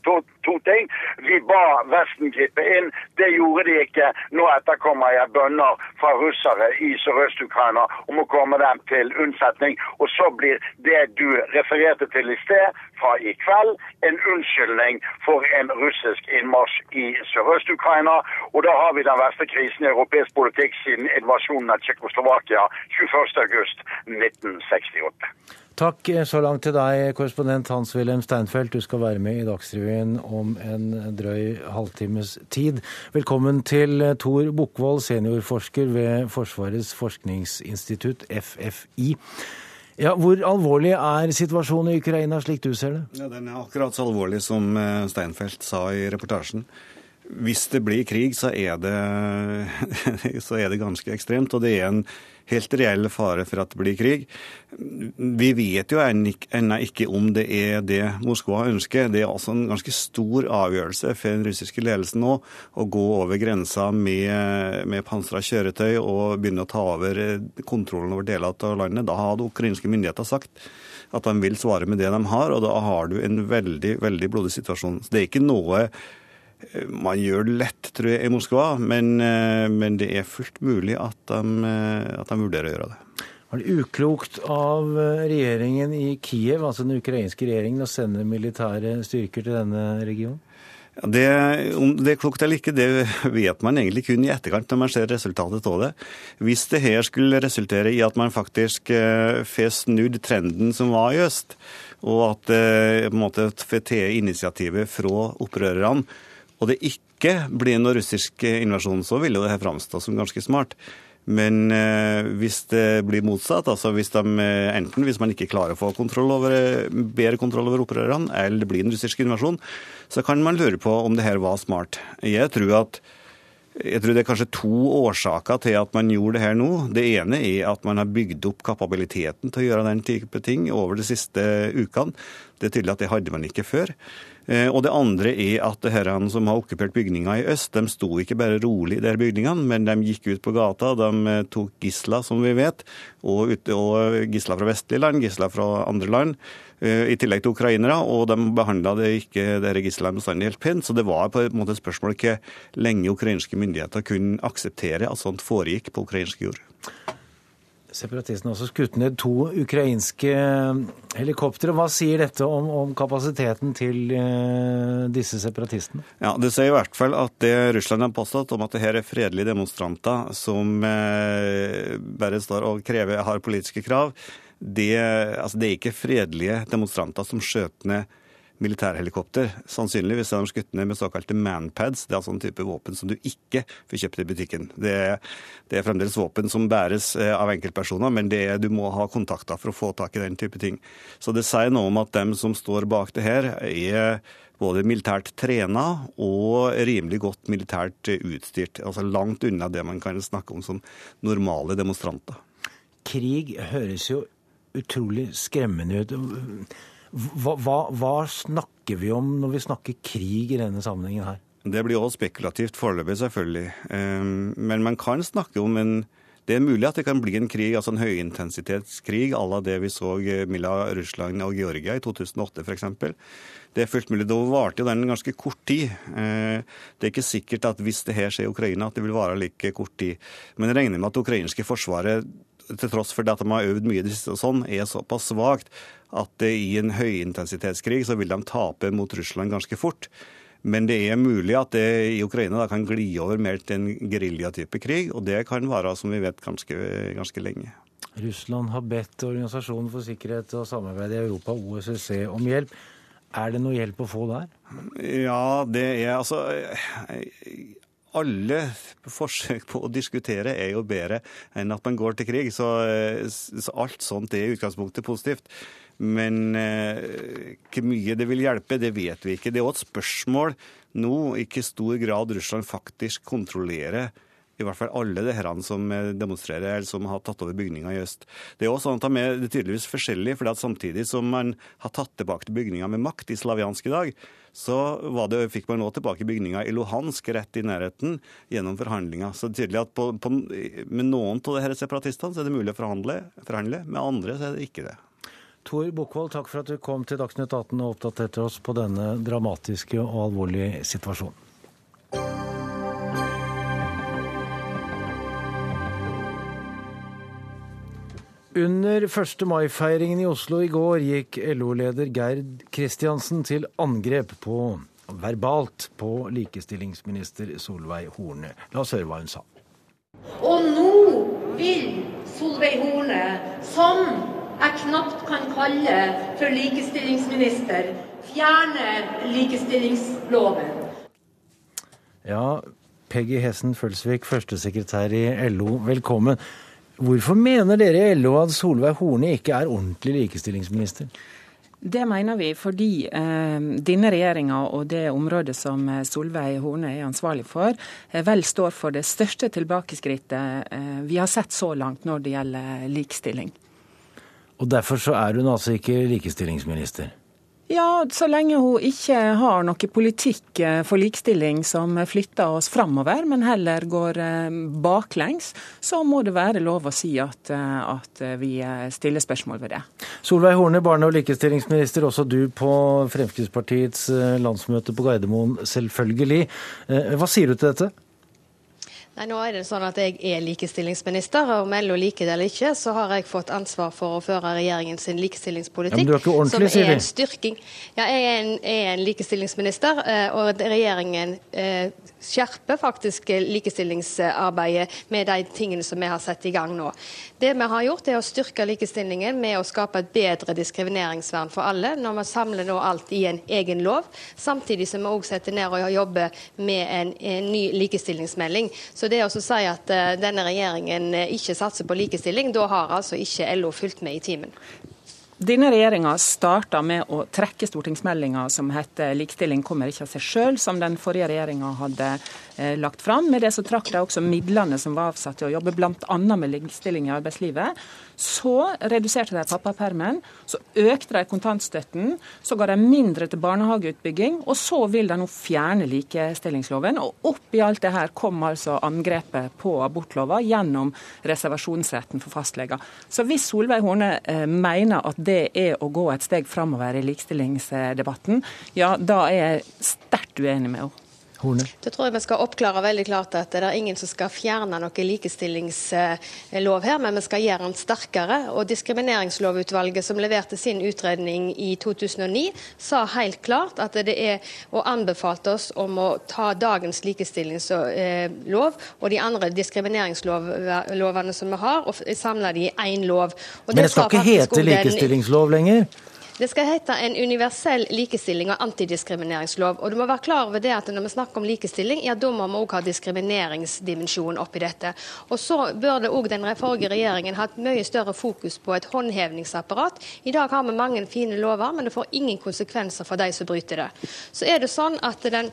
to, ting. Vi ba Vesten gripe inn. Det gjorde de ikke. Nå etterkommer jeg bønner fra russere i Sørøst-Ukraina om å komme dem til unnsetning. Og så blir det du refererte til i sted, fra i kveld, en unnskyldning for en russisk innmarsj i Sørøst-Ukraina. Og da har vi den verste krisen i europeisk politikk siden invasjonen av Tsjekkoslovakia 21.8.1968. Takk så langt til deg, korrespondent Hans-Wilhelm Steinfeld. Du skal være med i Dagsrevyen om en drøy halvtimes tid. Velkommen til Tor Bukkvold, seniorforsker ved Forsvarets forskningsinstitutt, FFI. Ja, Hvor alvorlig er situasjonen i Ukraina, slik du ser det? Ja, Den er akkurat så alvorlig som Steinfeld sa i reportasjen. Hvis det blir krig, så er det, så er det ganske ekstremt. Og det er en helt reell fare for at det blir krig. Vi vet jo ennå ikke om det er det Moskva ønsker. Det er altså en ganske stor avgjørelse for den russiske ledelsen nå å gå over grensa med, med pansra kjøretøy og begynne å ta over kontrollen over deler av landet. Da hadde ukrainske myndigheter sagt at de vil svare med det de har, og da har du en veldig, veldig blodig situasjon. Så det er ikke noe man gjør det lett, tror jeg, i Moskva, men, eh, men det er fullt mulig at de, eh, at de, vurderer å gjøre det. Var det uklokt av eh, regjeringen i Kiev, altså den ukrainske regjeringen, å sende militære styrker til denne regionen? Det, om det er klokt eller ikke, det vet man egentlig kun i etterkant når man ser resultatet av det. Hvis det her skulle resultere i at man faktisk får snudd trenden som var i øst, og at på en måte får til initiativet fra opprørerne og det ikke blir noe russisk invasjon, så vil jo det her framstå som ganske smart. Men eh, hvis det blir motsatt, altså hvis de, eh, enten hvis man ikke klarer å få kontroll over, bedre kontroll over opprørerne, eller det blir en russisk invasjon, så kan man lure på om det her var smart. Jeg tror at jeg tror det er kanskje to årsaker til at man gjorde det her nå. Det ene er at man har bygd opp kapabiliteten til å gjøre den type ting over de siste ukene. Det er tydelig at det hadde man ikke før. Eh, og det andre er at herrene som har okkupert bygninga i øst, de sto ikke bare rolig i de bygningene, men de gikk ut på gata. De eh, tok gisler, som vi vet, og, og gisler fra vestlige land, gisler fra andre land. Eh, I tillegg til ukrainere, og de behandla det ikke disse gislene bestandig helt pent. Så det var på en måte et spørsmål ikke lenge ukrainske myndigheter kunne akseptere at sånt foregikk på ukrainsk jord. Separatistene har også skutt ned to ukrainske helikoptre. Hva sier dette om, om kapasiteten til eh, disse separatistene? Ja, Det sier i hvert fall at det Russland har påstått om at det her er fredelige demonstranter som eh, bare står og krever, har politiske krav, det, altså det er ikke fredelige demonstranter som skjøt ned militærhelikopter. Sannsynligvis er de skutt ned med såkalte manpads. Det er altså en type våpen som du ikke får kjøpt i butikken. Det er, det er fremdeles våpen som bæres eh, av enkeltpersoner, men er, du må ha kontakter for å få tak i den type ting. Så det sier noe om at dem som står bak det her, er både militært trena og rimelig godt militært utstyrt. Altså langt unna det man kan snakke om som normale demonstranter. Krig høres jo utrolig skremmende ut. Hva, hva, hva, snakker vi om når vi snakker krig i denne sammenhengen her? Det blir også spekulativt foreløpig, selvfølgelig. Ehm, men man kan snakke om en det er mulig at det kan bli en krig, altså en høyintensitetskrig à la det vi så mellom Russland og Georgia i 2008 f.eks. Det er fullt mulig. Da varte jo den ganske kort tid. Ehm, det er ikke sikkert at hvis det her skjer i Ukraina, at det vil vare like kort tid. Men jeg regner med at det ukrainske forsvaret til tross for at de har øvd mye og sånn, er såpass svakt at i en høyintensitetskrig så vil de tape mot Russland ganske fort. Men det er mulig at det i Ukraina da kan gli over mer til en geriljatype krig, og det kan vare, som vi vet, ganske, ganske lenge. Russland har bedt Organisasjonen for sikkerhet og samarbeid i Europa, OSSE, om hjelp. Er det noe hjelp å få der? Ja, det er altså alle forsøk på å diskutere er jo bedre enn at man går til krig. Så, så alt sånt er i utgangspunktet positivt. Men eh, hvor mye det vil hjelpe, det vet vi ikke. Det er òg et spørsmål nå i hvor stor grad Russland faktisk kontrollerer i hvert fall alle de herrene som demonstrerer eller som har tatt over bygninga i øst. Det er også sånn at de er tydeligvis forskjellige, for samtidig som man har tatt tilbake bygninga med makt i Slaviansk i dag, så det, fikk man nå tilbake bygninga i Luhansk, rett i nærheten, gjennom forhandlinga. Så det er tydelig at på, på, med noen av disse separatistene så er det mulig å forhandle, forhandle, med andre så er det ikke det. Tor Bokvold, takk for at du kom til Dagsnytt 18 og oppdaterte oss på denne dramatiske og alvorlige situasjonen. Under 1. mai-feiringen i Oslo i går gikk LO-leder Gerd Kristiansen til angrep på verbalt på likestillingsminister Solveig Horne. La oss høre hva hun sa. Og nå vil Solveig Horne, som jeg knapt kan kalle for likestillingsminister, fjerne likestillingsloven. Ja, Peggy Hessen Følsvik, førstesekretær i LO, velkommen. Hvorfor mener dere i LO at Solveig Horne ikke er ordentlig likestillingsminister? Det mener vi fordi eh, denne regjeringa og det området som eh, Solveig Horne er ansvarlig for, eh, vel står for det største tilbakeskrittet eh, vi har sett så langt når det gjelder likestilling. Og derfor så er hun altså ikke likestillingsminister? Ja, så lenge hun ikke har noe politikk eh, for likestilling som flytter oss framover, men heller går eh, baklengs, så må det være lov å si at, eh, at vi stiller spørsmål ved det. Solveig Horne, barne- og likestillingsminister, også du på Fremskrittspartiets landsmøte på Gardermoen, selvfølgelig. Hva sier du til dette? Nei, nå er det sånn at Jeg er likestillingsminister, og om LO liker det eller ikke, så har jeg fått ansvar for å føre regjeringens likestillingspolitikk. Ja, men du er ikke ordentlig, som er en styrking. Ja, jeg er en, er en likestillingsminister, eh, og regjeringen eh, skjerper faktisk likestillingsarbeidet med de tingene som vi har satt i gang nå. Det vi har gjort, er å styrke likestillingen med å skape et bedre diskrimineringsvern for alle, når vi samler nå alt i en egen lov, samtidig som vi òg setter ned og jobber med en, en ny likestillingsmelding. Så det å si at uh, denne regjeringen eh, ikke satser på likestilling, da har altså ikke LO fulgt med i timen. Denne regjeringa starta med å trekke stortingsmeldinga som heter 'Likestilling kommer ikke av seg sjøl', som den forrige regjeringa hadde lagt fram. Med det så trakk de også midlene som var avsatt til å jobbe bl.a. med likestilling i arbeidslivet. Så reduserte de pappapermen, så økte de kontantstøtten, så ga de mindre til barnehageutbygging, og så vil de nå fjerne likestillingsloven. Og oppi alt det her kom altså angrepet på abortlova gjennom reservasjonsretten for fastleger. Så hvis Solveig Horne eh, mener at det er å gå et steg framover i likestillingsdebatten, ja da er jeg sterkt uenig med henne. Horne? Det tror jeg vi skal oppklare veldig klart at det er ingen som skal fjerne noe likestillingslov her, men vi skal gjøre den sterkere. Og Diskrimineringslovutvalget som leverte sin utredning i 2009, sa helt klart at det er og anbefalte oss om å ta dagens likestillingslov og de andre diskrimineringslovene som vi har, og samle de i én lov. men det skal ikke hete likestillingslov lenger? Det skal hete en universell likestilling og antidiskrimineringslov. Og du må være klar over det at Når vi snakker om likestilling, ja, da må vi òg ha diskrimineringsdimensjonen oppi dette. Og så bør det òg den forrige regjeringen hatt mye større fokus på et håndhevningsapparat. I dag har vi mange fine lover, men det får ingen konsekvenser for de som bryter det. Så er det sånn at den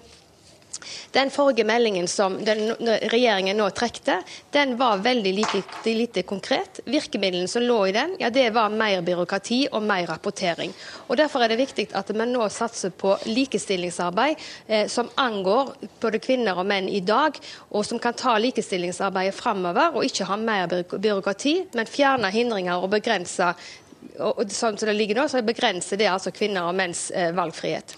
den forrige meldingen som den, regjeringen nå trekte, den var veldig lite, lite, konkret. Virkemidlene som lå i den, ja, det var mer byråkrati og mer rapportering. Og Derfor er det viktig at vi nå satser på likestillingsarbeid eh, som angår både kvinner og menn i dag, og som kan ta likestillingsarbeidet framover og ikke ha mer byråkrati, men fjerne hindringer og begrense og sånn som det ligger nå, så begrenser det altså kvinner og menns eh, valgfrihet.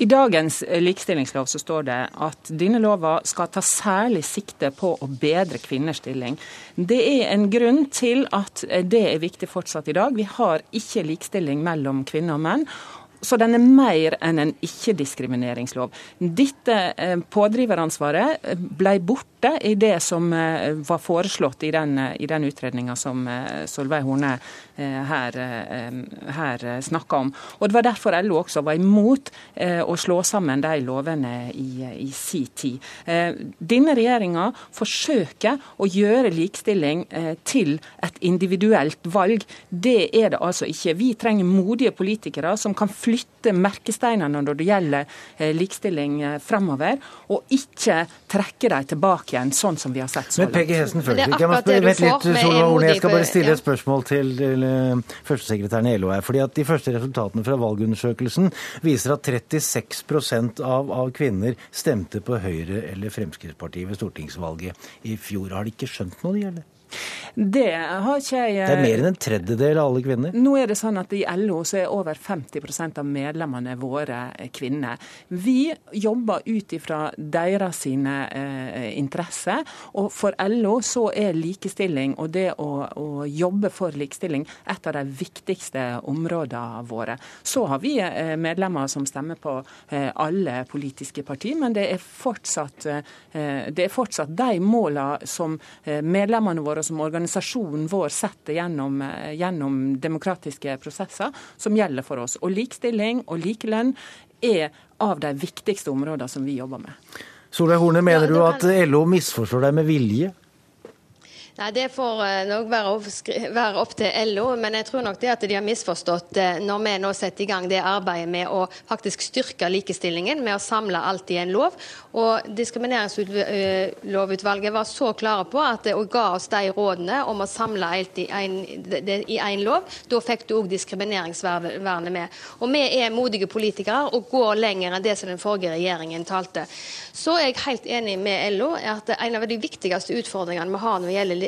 I dagens eh, likestillingslov så står det at denne lova skal ta særlig sikte på å bedre kvinners stilling. Det er en grunn til at eh, det er viktig fortsatt i dag. Vi har ikke likestilling mellom kvinner og menn. Så den er mer enn en ikke-diskrimineringslov. Dette eh, pådriveransvaret ble borte i det som var foreslått i den, i den utredninga som Solveig Horne her, eh, her snakka om. Og Det var derfor LO også var imot eh, å slå sammen de lovene i, i sin tid. Denne regjeringa forsøker å gjøre likestilling til et individuelt valg. Det er det altså ikke. Vi trenger modige politikere som kan flytte merkesteinene når det gjelder likestilling fremover, og ikke trekke dem tilbake igjen, sånn som vi har sett så langt. Men Peggy Hessen Følsvik, jeg må Vent litt, Solveig Jeg skal bare stille et spørsmål til Eh, førstesekretæren i LO her. fordi at De første resultatene fra valgundersøkelsen viser at 36 av, av kvinner stemte på Høyre eller Fremskrittspartiet ved stortingsvalget i fjor. Har de ikke skjønt noe, de, eller? Det har ikke jeg Det er mer enn en tredjedel av alle kvinner? Nå er det sånn at i LO så er over 50% av medlemmene våre kvinner. Vi jobber ut ifra deres sine eh, interesser. Og for LO så er likestilling og det å, å, jobbe for likestilling et av de viktigste områdene våre. Så har vi eh, medlemmer som stemmer på eh, alle politiske partier, men det er fortsatt, eh, det er fortsatt de målene som eh, medlemmene våre som organisasjonen vår setter gjennom, eh, gjennom demokratiske prosesser, som gjelder for oss. Og likestilling og likelønn er av de viktigste områdene som vi jobber med. Solveig Horne, mener ja, du at LO misforstår deg med vilje? Nei, Det får eh, nok være opp, til LO, men jeg tror nok det at de har misforstått eh, når vi nå setter i gang det arbeidet med å faktisk styrke likestillingen, med å samle alt i en lov. Og Diskrimineringslovutvalget var så klare på at det ga oss de rådene om å samle alt i én lov. Da fikk du òg diskrimineringsvernet med. Og vi er modige politikere og går lenger enn det som den forrige regjeringen talte. Så er jeg helt enig med LO at en av de viktigste utfordringene vi har når det gjelder Eh,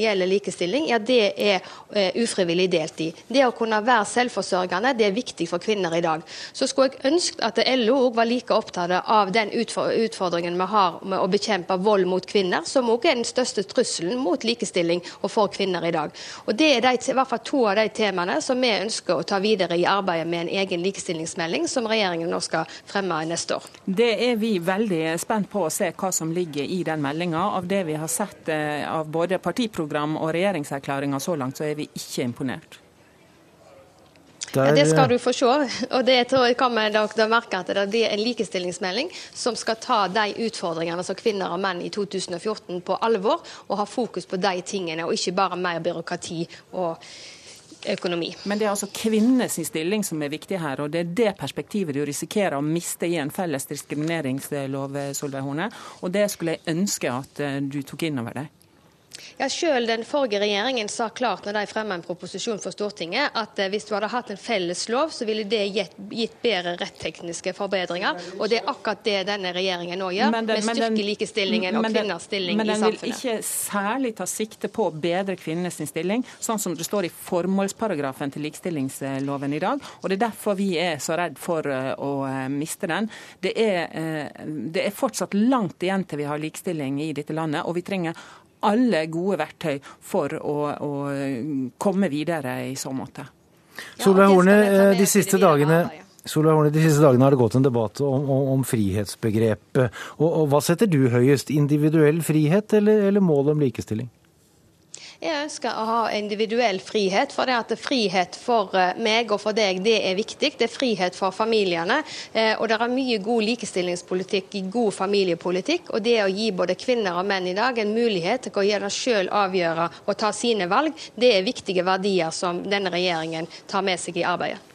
gjelder likestilling, ja, det er eh, ufrivillig deltid. Det å kunne være selvforsørgende det er viktig for kvinner i dag. Så skulle jeg ønske at LO òg var like opptatt av den utfordringen vi har med å bekjempe vold mot kvinner, som òg er den største trusselen mot likestilling og for kvinner i dag. Og Det er de, i hvert fall to av de temaene som vi ønsker å ta videre i arbeidet med en egen likestillingsmelding, som regjeringen nå skal fremme neste år. Det er vi veldig spent på å se hva som ligger i den meldinga. Av det vi har sett eh, av både både partiprogram og regjeringserklæringa så langt, så er vi ikke imponert. Der... Ja, det skal du få se. og det tror jeg kommer dere merke at det er en likestillingsmelding som skal ta de utfordringene som kvinner og menn i 2014 på alvor, og ha fokus på de tingene, og ikke bare mer byråkrati og økonomi. Men det er altså kvinnenes stilling som er viktig her, og det er det perspektivet du risikerer å miste i en felles diskrimineringslov, Solveig Horne. Og det skulle jeg ønske at eh, du tok inn over deg. Ja, Selv den forrige regjeringen sa klart når de fremmet en proposisjon for Stortinget, at eh, hvis du hadde hatt en felles lov, så ville det gitt, gitt bedre rettekniske forbedringer. Og det er akkurat det denne regjeringen nå gjør, med styrke likestillingen og kvinners stilling i samfunnet. Men den vil ikke særlig ta sikte på å bedre kvinnenes stilling, sånn som det står i formålsparagrafen til likestillingsloven i dag. Og det er derfor vi er så redd for eh, å eh, miste den. Det er, det er fortsatt langt igjen til vi har likestilling i dette landet, og vi trenger alle gode verktøy for å, å komme videre i så måte. Solveig Horne, eh, de siste dagene Solveig Horne, de siste dagene har det gått en debatt om, om, om frihetsbegrepet. Og, og, Hva setter du høyest, individuell frihet eller, eller målet om likestilling? Jeg ønsker å ha individuell frihet. For det at frihet for eh, meg og for deg, det er viktig. Det er frihet for familiene. Eh, og det er mye god likestillingspolitikk i god familiepolitikk. Og det å gi både kvinner og menn i dag en mulighet til å gjøre selv avgjøre og ta sine valg, det er viktige verdier som denne regjeringen tar med seg i arbeidet.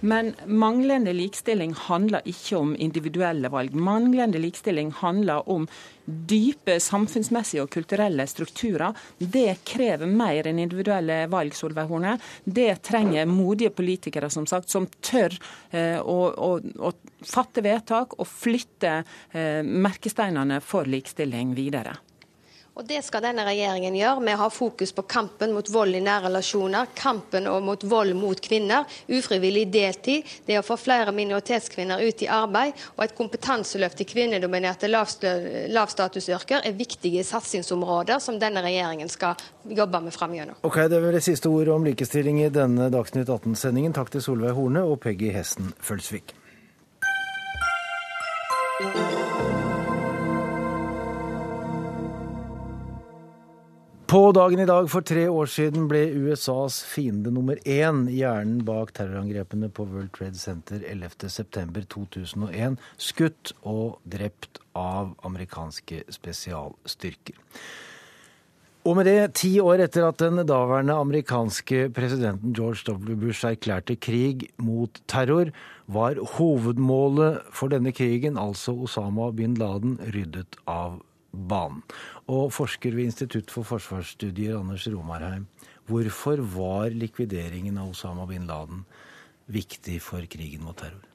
Men manglende likestilling handler ikke om individuelle valg. Manglende likestilling handler om dype samfunnsmessige og kulturelle strukturer. Det krever mer enn individuelle valg, Solveig Horne. Det trenger modige politikere som sagt, som tør eh, å, å, å, fatte vedtak og flytte eh, merkesteinene for likestilling videre. Og Det skal denne regjeringen gjøre med å ha fokus på kampen mot vold i nære relasjoner, kampen mot vold mot kvinner, ufrivillig deltid, det å få flere minoritetskvinner ut i arbeid og et kompetanseløft i kvinnedominerte lavstatusyrker er viktige satsingsområder som denne regjeringen skal jobbe med framover. Ok, Det var det siste ordet om likestilling i denne Dagsnytt 18-sendingen. Takk til Solveig Horne og Peggy Hesten Følsvik. På dagen i dag for tre år siden ble USAs fiende nummer én, hjernen bak terrorangrepene på World Trade Center 11.9.2001, skutt og drept av amerikanske spesialstyrker. Og med det, ti år etter at den daværende amerikanske presidenten George W. Bush erklærte krig mot terror, var hovedmålet for denne krigen, altså Osama bin Laden, ryddet av banen. Og forsker ved Institutt for forsvarsstudier, Anders Romarheim, hvorfor var likvideringen av Osama bin Laden viktig for krigen mot terror?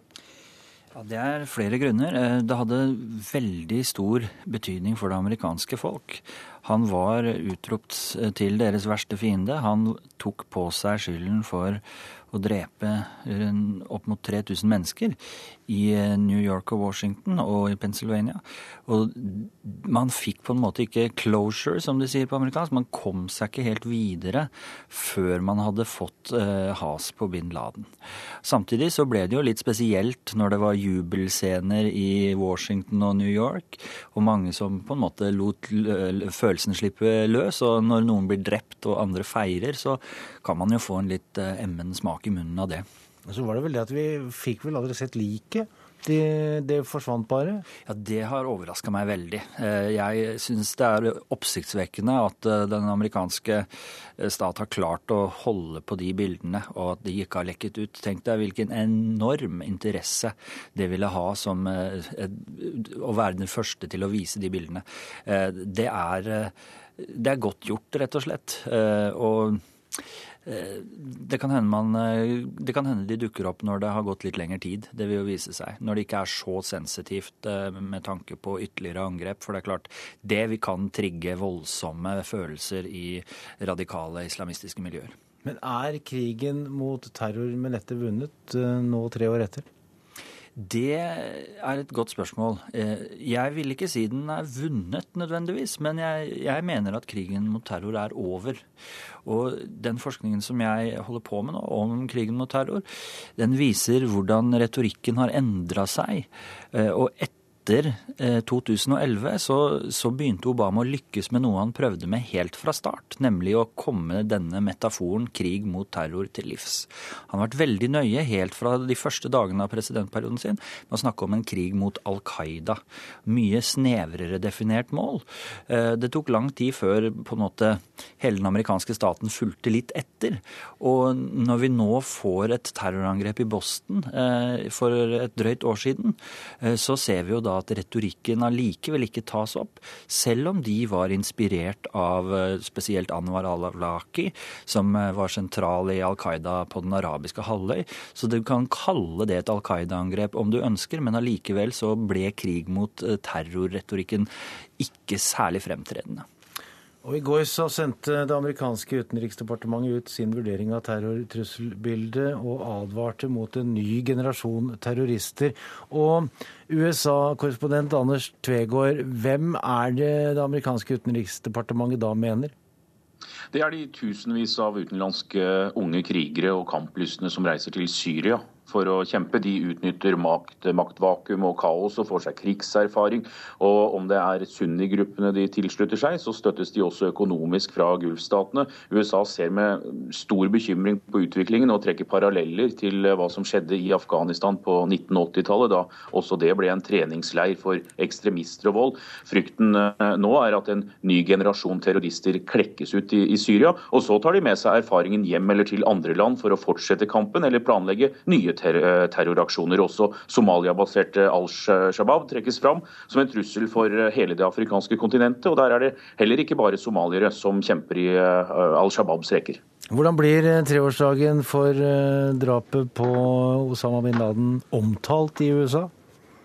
Ja, Det er flere grunner. Eh, det hadde veldig stor betydning for det amerikanske folk. Han var utropt eh, til deres verste fiende. Han tok på seg skylden for å drepe opp mot 3000 mennesker i eh, New York og Washington og i Pennsylvania. Og man fikk på en måte ikke 'closure', som de sier på amerikansk. Man kom seg ikke helt videre før man hadde fått eh, has på bin Laden. Samtidig så ble det jo litt spesielt når det var jubelscener i Washington og New York, og mange som på en måte lot følelsen slippe løs. Og når noen blir drept og andre feirer, så kan man jo få en litt uh, emmen smak i munnen av det. Så var det vel det at vi fikk vel aldri sett liket De, det forsvant bare? Ja, Det har overraska meg veldig. Eh, jeg syns det er oppsiktsvekkende at eh, den amerikanske eh, stat har klart å holde på de bildene, og at de ikke har lekket ut. Tenk deg hvilken enorm interesse det ville ha som å være den første til å vise de bildene. Det er, det er godt gjort, rett og slett. Og det kan, man, eh, det kan, hende de dukker opp når det har gått litt lengre tid. Det vil jo vise seg. Når det ikke er så sensitivt eh, med tanke på ytterligere angrep. For det er klart, det vi kan trigge voldsomme følelser i radikale islamistiske miljøer. Men er krigen mot terror med dette vunnet nå tre år etter? Det er et godt spørsmål. Eh, jeg vil ikke si den er vunnet nødvendigvis, men jeg, jeg, mener at krigen mot terror er over. Og den forskningen som jeg holder på med nå om krigen mot terror, den viser hvordan retorikken har endra seg. Eh, og etter etter 2011 eh, så, så, begynte Obama å lykkes med noe han prøvde med helt fra start, nemlig å komme denne metaforen krig mot terror til livs. Han har vært veldig nøye helt fra de første dagene av presidentperioden sin med å snakke om en krig mot Al Qaida. Mye snevrere definert mål. Eh, det tok lang tid før på en måte hele den amerikanske staten fulgte litt etter. Og når vi nå får et terrorangrep i Boston eh, for et drøyt år siden, så ser vi jo da at retorikken allikevel ikke tas opp, selv om de var inspirert av eh, spesielt Anwar al-Awlaki, som eh, var sentral i Al Qaida på den arabiske halvøy. Så du kan kalle det et Al Qaida-angrep om du ønsker, men allikevel så ble krig mot eh, terrorretorikken ikke særlig fremtredende. Og I går så sendte det amerikanske utenriksdepartementet ut sin vurdering av terrortrusselbildet og advarte mot en ny generasjon terrorister. Og USA-korrespondent Anders Tvegård, hvem er det det amerikanske utenriksdepartementet da mener? Det er de tusenvis av utenlandske unge krigere og kamplystne som reiser til Syria for å kjempe. De utnytter makt, maktvakuum og kaos og får seg krigserfaring. Og om det er Sunni-gruppene de tilslutter seg, så støttes de også økonomisk fra Gulfstatene. USA ser med stor bekymring på utviklingen og trekker paralleller til hva som skjedde i Afghanistan på 1980-tallet, da også det ble en treningsleir for ekstremister og vold. Frykten eh, nå er at en ny generasjon terrorister klekkes ut i, i Syria, og så tar de med seg erfaringen hjem eller til andre land for å fortsette kampen eller planlegge nye ter eh, terroraksjoner. Også Somalia-baserte Al-Shabaab trekkes fram som en trussel for eh, hele det afrikanske kontinentet. og Der er det heller ikke bare somaliere som kjemper i eh, Al Shabaabs reker. Hvordan blir treårsdagen for drapet på Osama bin Laden omtalt i USA?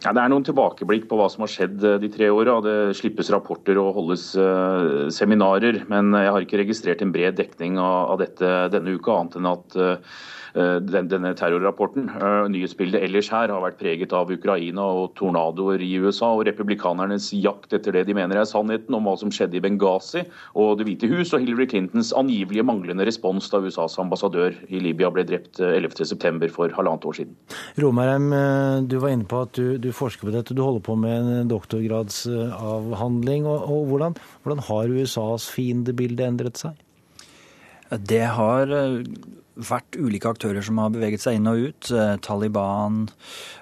Ja, Det er noen tilbakeblikk på hva som har skjedd de tre åra. Det slippes rapporter og holdes uh, seminarer. Men jeg har ikke registrert en bred dekning av, av dette denne uka, annet enn at uh, denne terrorrapporten. Eh, nyhetsbildet ellers her har vært preget av Ukraina og tornadoer i USA og republikanernes jakt etter det de mener er sannheten om hva som skjedde i Benghazi og Det hvite hus, og Hillary Clintons angivelige manglende respons da USAs ambassadør i Libya ble drept 11.9. Eh, for halvannet år siden. Romerheim, du var inne på at du, du, forsker på dette. Du holder på med en doktorgradsavhandling. og, og hvordan, hvordan har USAs fiendebilde endret seg? Det har vært ulike aktører som har beveget seg inn og ut. Eh, Taliban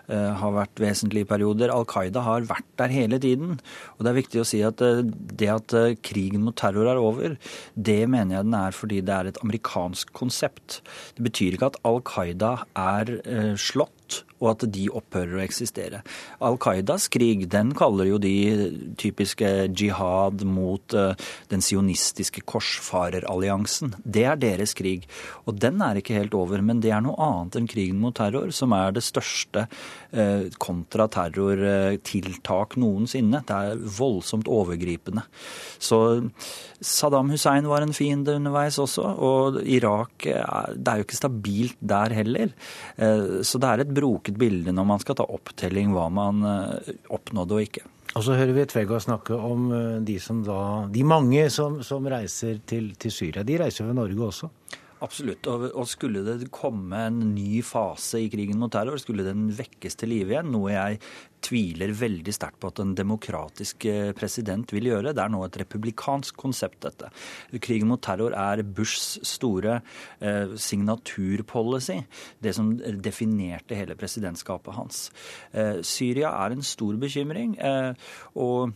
eh, har vært vesentlige perioder. Al Qaida har vært der hele tiden. Og det er viktig å si at eh, det at krigen mot terror er over, det mener jeg den er fordi det er et amerikansk konsept. Det betyr ikke at Al Qaida er slått og at de opphører å eksistere. Al Qaidas krig den kaller jo de typiske jihad mot den sionistiske korsfareralliansen. Det er deres krig. Og den er ikke helt over, men det er noe annet enn krigen mot terror, som er det største eh, kontraterrortiltak noensinne. Det er voldsomt overgripende. Så Saddam Hussein var en fiende underveis også, og Irak eh, Det er jo ikke stabilt der heller. Eh, så det er et broket bilde når man skal ta opptelling hva man oppnådde og ikke. Og så hører vi Tvega snakke om de, som da, de mange som, som reiser til, til Syria. De reiser ved Norge også? Absolutt. Og, og, skulle det komme en ny fase i krigen mot terror, skulle den vekkes til live igjen, noe jeg tviler veldig sterkt på at en demokratisk eh, president vil gjøre. Det er nå et republikansk konsept, dette. Krigen mot terror er Bushs store eh, signaturpolicy. Det som definerte hele presidentskapet hans. Eh, Syria er en stor bekymring. Eh, og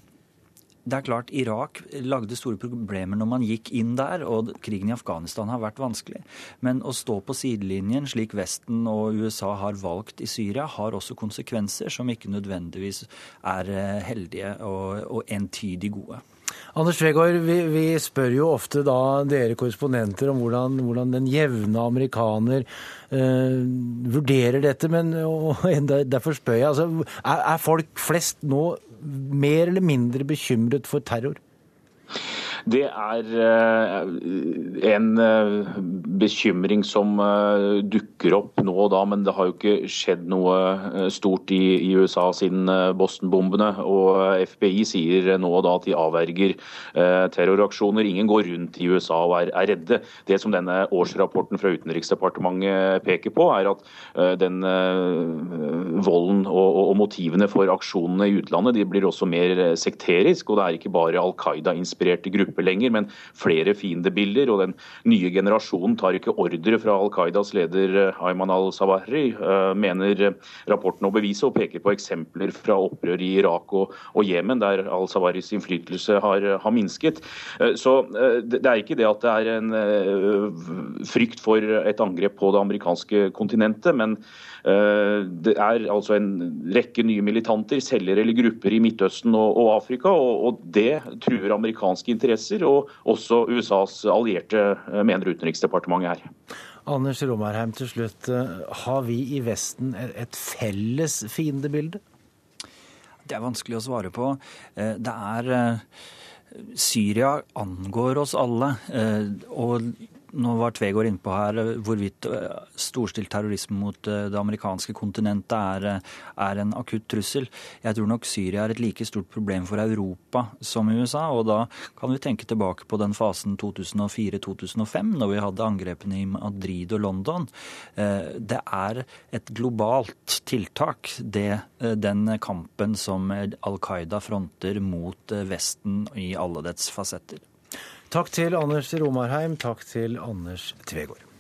det er klart, Irak lagde store problemer når man gikk inn der, og krigen i Afghanistan har vært vanskelig. Men å stå på sidelinjen, slik Vesten og USA har valgt i Syria, har også konsekvenser som ikke nødvendigvis er eh, heldige og, og entydig gode. Anders Tvegård, vi, vi, spør jo ofte da dere korrespondenter om hvordan, hvordan den jevne amerikaner eh, vurderer dette. Men og, derfor spør jeg, altså, er, er folk flest nå mer eller mindre bekymret for terror? Det er eh, en eh, bekymring som eh, dukker opp nå og da, men det har jo ikke skjedd noe stort i USA siden Boston-bombene. Og FBI sier nå og da at de avverger terroraksjoner. Ingen går rundt i USA og er redde. Det som denne årsrapporten fra Utenriksdepartementet peker på, er at den volden og motivene for aksjonene i utlandet de blir også mer sekterisk. Og det er ikke bare Al Qaida-inspirerte grupper gruppe lenger, men flere fiendebilder. Og den nye generasjonen tar ikke ordre fra Al Qaidas leder eh, Ayman al-Sawahri, eh, mener rapporten å bevise, og peker på eksempler fra opprør i Irak og, og Jemen, der al-Sawaris innflytelse har, har, minsket. Eh, så det er ikke det at det er en frykt for et angrep på det amerikanske kontinentet, men det er altså en rekke nye militanter, celler eller grupper i Midtøsten og, og Afrika, og, og det truer amerikanske interesser interesser, og også USAs allierte, eh, mener Utenriksdepartementet her. Anders Romerheim, til slutt. Eh, har vi i Vesten et felles fiendebilde? Det er vanskelig å svare på. Eh, det er Syria angår oss alle. Og nå var Tvegård innpå her eh, hvorvidt eh, storstilt terrorisme mot eh, det amerikanske kontinentet er, er, en akutt trussel. Jeg tror nok Syria er et like stort problem for Europa som USA. Og da kan vi tenke tilbake på den fasen 2004-2005, når vi hadde angrepene i Madrid og London. Det er et globalt tiltak, det, den kampen som Al Qaida fronter mot Vesten i alle dets fasetter. Takk til Anders Romarheim. Takk til Anders Tvegård.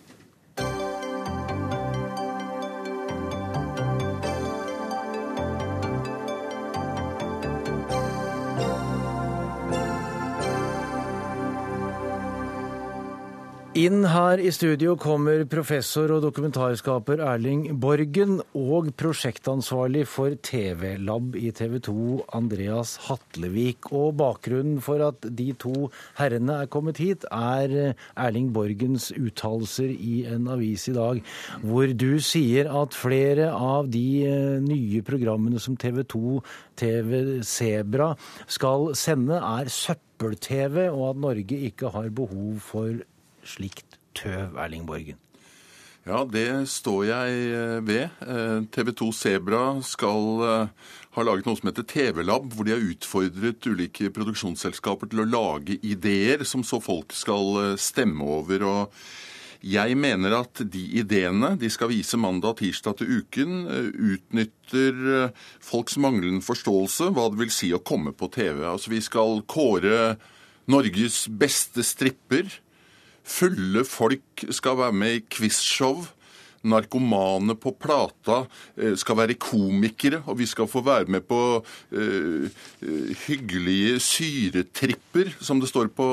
Inn her i studio kommer professor og dokumentarskaper Erling Borgen og prosjektansvarlig for TV-lab i TV 2, Andreas Hatlevik. Og bakgrunnen for at de to herrene er kommet hit, er Erling Borgens uttalelser i en avis i dag, hvor du sier at flere av de eh, nye programmene som TV 2, TV Sebra skal sende, er søppel-TV, og at Norge ikke har behov for slikt tøv, Erling Borgen? Ja, det står jeg eh, ved. Eh, TV 2 Sebra skal eh, ha laget noe som heter TV-lab, hvor de har utfordret ulike produksjonsselskaper til å lage ideer som så folk skal stemme over. og jeg mener at de ideene de skal vise mandag og tirsdag til uken, utnytter folks manglende forståelse hva det vil si å komme på TV. Altså Vi skal kåre Norges beste stripper. Fulle folk skal være med i quizshow narkomane på plata eh, skal være komikere, og vi skal få være med på uh, hyggelige syretripper, som det står på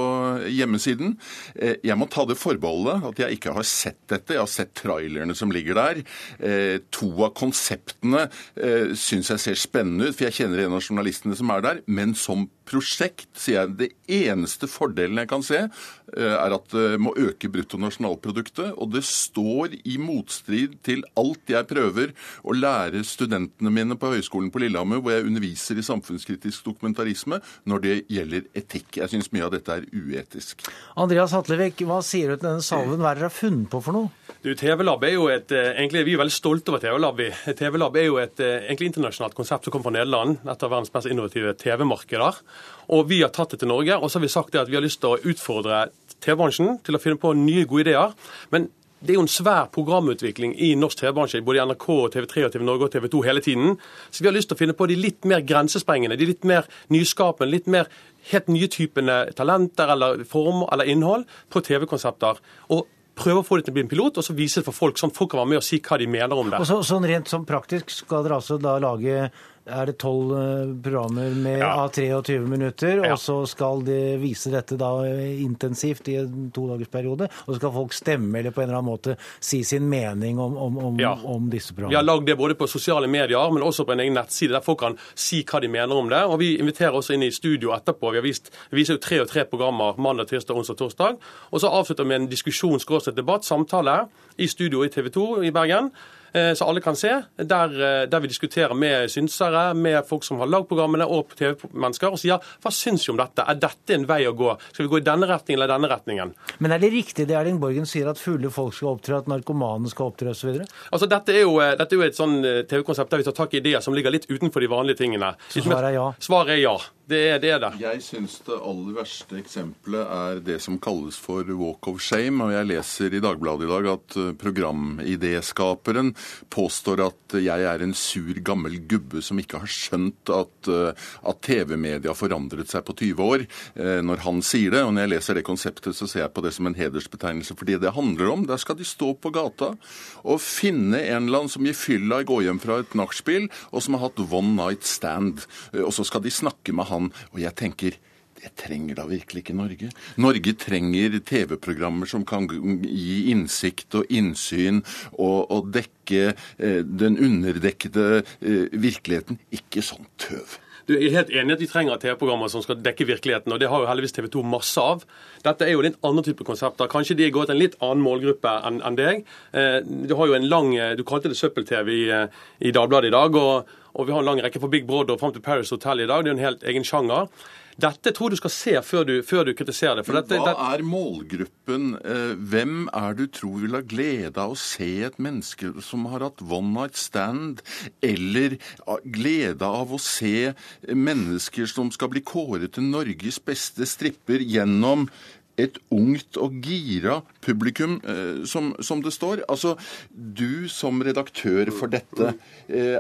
hjemmesiden. Jeg må ta det forbeholdet at jeg ikke har sett dette. Jeg har sett trailerne som ligger der. Uh, to av konseptene uh, syns jeg ser spennende ut, for jeg kjenner en av journalistene som er der. Men som prosjekt sier jeg det eneste fordelen jeg kan se, er at det må øke bruttonasjonalproduktet. Og det står i motstrid til alt jeg prøver å lære studentene mine på Høgskolen på Lillehammer, hvor jeg underviser i samfunnskritisk dokumentarisme, når det gjelder etikk. Jeg syns mye av dette er uetisk. Andreas Hatlevik, hva sier du til denne salven? Hva er dere har funnet på for noe? Du, TV-lab er jo et, eh, egentlig Vi er veldig stolte over TV-lab. TV-lab er jo et eh, egentlig internasjonalt konsept som kommer fra Nederland. Et av verdens mest innovative TV-markeder. Og vi har tatt det til Norge, og så har vi sagt det at vi har lyst til å utfordre TV-bransjen til å finne på nye gode ideer. Men det er jo en svær programutvikling i norsk TV-bransje, både i NRK, TV3, og TV Norge og TV 2 hele tiden. Så vi har lyst til å finne på de litt mer grensesprengende, de litt mer nyskapende, litt mer helt nye typene talenter eller form eller innhold på TV-konsepter. Og prøve å få det til å bli en pilot, og så vise det for folk, sånn folk kan være med og si hva de mener om det. Og så, sånn Rent sånn praktisk skal dere altså da lage er det tolv eh, programmer med, Ja. av 23 minutter, Ja. og så skal de vise dette da eh, intensivt i en todagersperiode. Og så skal folk stemme eller på en eller annen måte si sin mening om, om, om, Ja. om disse Vi har programmene. lagd det både på sosiale medier, men også på en egen nettside der folk kan si hva de mener om det. Og vi inviterer også inn i studio etterpå. Vi, vist, vi viser jo tre og tre programmer mandag, tirsdag, onsdag torsdag. Og så avslutter vi med en diskusjon, debatt, samtale, i studio i TV 2 i Bergen. Eh, Så alle kan se, der, eh, der vi diskuterer med synsere, med folk som har lagd programmene og TV-mennesker, og sier hva syns vi om dette? Er dette en vei å gå? Skal vi gå i denne retningen eller denne retningen? Men er det riktig det Erling Borgen sier, at fulle folk skal opptre, at narkomane skal opptre osv.? Altså, dette, er jo, eh, dette er jo et sånn TV-konsept der vi tar tak i ideer som ligger litt utenfor de vanlige tingene. Så svaret er ja? Svaret er ja. Det er det. Er. Jeg syns det aller verste eksempelet er det som kalles for walk of shame. og Jeg leser i Dagbladet i dag at programidéskaperen påstår at jeg er en sur, gammel gubbe som ikke har skjønt at, eh, at TV-media forandret seg på 20 år, eh, når han sier det. Og når jeg leser det konseptet, så ser jeg på det som en hedersbetegnelse. fordi det handler om, der skal de stå på gata og finne en eller annen som gir fylla går hjem fra et nachspiel, og som har hatt one night stand. Eh, Og så skal de snakke med han. Og jeg tenker det trenger da virkelig ikke Norge. Norge trenger TV-programmer som kan gi innsikt og innsyn og, og dekke eh, den underdekkede eh, virkeligheten. Ikke sånn tøv. Du er helt enig at vi trenger TV-programmer som skal dekke virkeligheten, og det har jo heldigvis TV 2 masse av. Dette er jo litt andre type konsepter. Kanskje de går til en litt annen målgruppe enn en deg. Eh, Du har jo en lang eh, Du kalte det søppel-TV i, eh, i Dagbladet i dag, og, og vi har en lang rekke på Big Brother og fram til Paris Hotel i dag. Det er jo en helt egen sjanger. Dette tror du skal se før du, før du kritiserer det. Dette, Hva er målgruppen? Eh, Hvem er du tror vil ha glede av å se et menneske som har hatt one night stand, eller ah, glede av å se mennesker som skal bli kåret til Norges beste stripper gjennom et ungt og gira publikum, eh, som, som det står. Altså, du som redaktør for dette eh,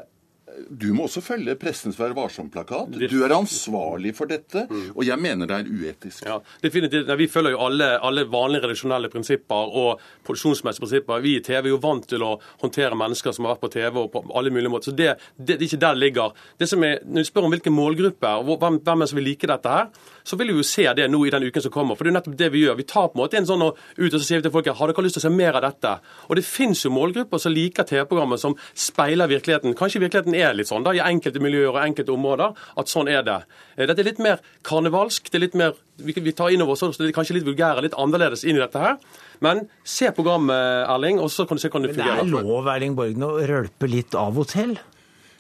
du må også følge Pressens Vær varsom-plakat. Du er ansvarlig for dette, og jeg mener det er uetisk. Ja, definitivt. Vi følger jo alle, alle vanlige redaksjonelle prinsipper og produksjonsmessige prinsipper. Vi i TV er jo vant til å håndtere mennesker som har vært på TV og på alle mulige måter. Så det, det, det er ikke der det ligger. Det som er, når du spør om hvilken målgruppe og hvem, hvem er som vil like dette her, så vil vi jo se det nå i den uken som kommer. For det er jo nettopp det vi gjør. Vi tar på en måte en sånn ut og så sier vi til folk har dere lyst til å se mer av dette. Og det finnes jo målgrupper som liker TV-programmet som speiler virkeligheten. Kanskje virkeligheten er litt sånn da, i enkelte miljøer og enkelte områder at sånn er det. Eh, Dette er litt mer karnevalsk. det er litt mer, Vi, vi tar inn over oss det er kanskje litt vulgære, litt annerledes inn i dette her. Men se programmet, Erling, og så kan du se hvordan det fungerer. Men det er lov Erling Borgen, å rølpe litt av og til?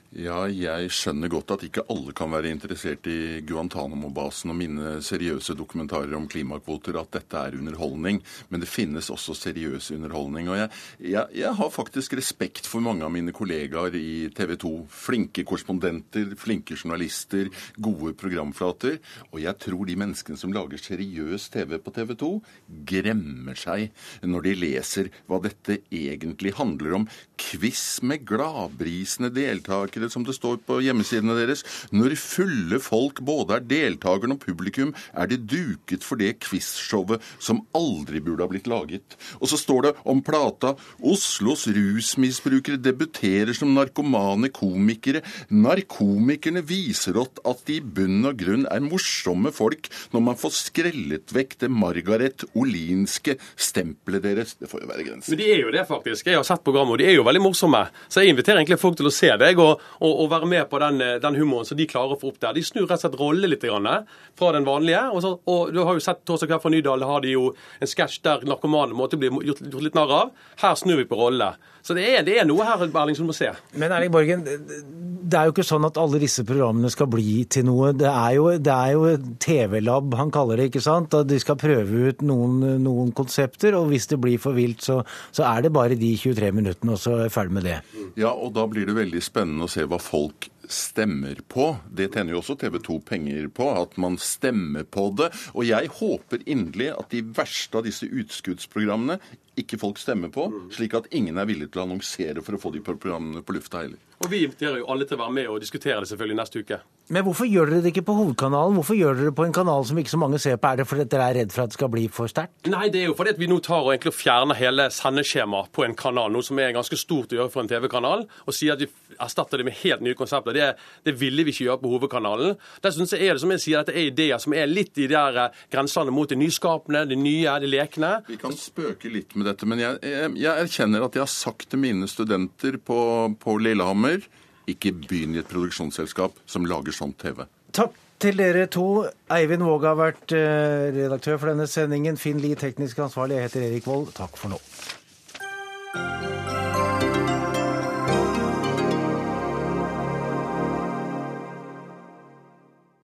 Ja, jeg skjønner godt at ikke alle kan være interessert i Guantánamo-basen og mine seriøse dokumentarer om klimakvoter, at dette er underholdning. Men det finnes også seriøs underholdning. Og jeg, jeg, jeg har faktisk respekt for mange av mine kollegaer i TV 2. Flinke korrespondenter, flinke journalister, gode programflater. Og jeg tror de menneskene som lager seriøs TV på TV 2, gremmer seg når de leser hva dette egentlig handler om. Quiz med gladbrisende deltakere, som det står på hjemmesidene deres. Når fulle folk både er deltakerne og publikum, er det duket for det quizshowet som aldri burde ha blitt laget. Og så står det om plata Oslos rusmisbrukere debuterer som narkomane komikere. Narkomikerne viser at de i bunn og grunn er morsomme folk når man får skrellet vekk det Margaret Olinske stempelet deres. Det får jo være grenser. Men de er jo det, faktisk. Jeg har sett programmet, og de er jo veldig morsomme. Så jeg inviterer egentlig folk til å se deg og, og, og være med på den, den humoren som de klarer å få opp der. De snur rett og slett rolle litt grann, fra den vanlige. Og, så, og du har jo sett Torsdag kveld fra Nydal, da har de jo en sketsj der narkomane måtte bli gjort, gjort litt narr av. Her snur vi på rolle. Så det er, det er noe her Erling, som må se. Men Erling Borgen, det er jo ikke sånn at alle disse programmene skal bli til noe. Det er jo, det er jo TV-lab, han kaller det, ikke sant? At de skal prøve ut noen, noen konsepter, og hvis det blir for vilt, så, så er det bare de 23 minuttene, og så er jeg ferdig med det. Ja, og da blir det veldig spennende å se hva folk stemmer på. Det tjener jo også TV 2 penger på, at man stemmer på det. Og jeg håper inderlig at de verste av disse utskuddsprogrammene ikke folk stemmer på, slik at ingen er villig til å annonsere for å få de programmene på lufta heller. Og vi inviterer jo alle til å være med og diskutere det selvfølgelig neste uke. Men hvorfor gjør dere det ikke på hovedkanalen? Hvorfor gjør dere det på en kanal som ikke så mange ser på? Er det fordi dere er redd for at det skal bli for sterkt? Nei, det er jo fordi at vi nå tar og egentlig fjerner hele sendeskjemaet på en kanal, noe som er ganske stort å gjøre for en TV-kanal, og sier at vi erstatter det med helt nye konsepter. Det, det ville vi ikke gjøre på hovedkanalen. Dessuten så er det som jeg sier, at det er ideer som er litt i de der grensene mot det nyskapende, det nye, det lekne. Vi kan spøke litt med dette, men jeg, jeg, jeg erkjenner at jeg har sagt til mine studenter på, på Lillehammer ikke begynn i et produksjonsselskap som lager sånn TV. Takk til dere to. Eivind Våge har vært eh, redaktør for denne sendingen. Finn Lie, teknisk ansvarlig. Jeg heter Erik Vold. Takk for nå.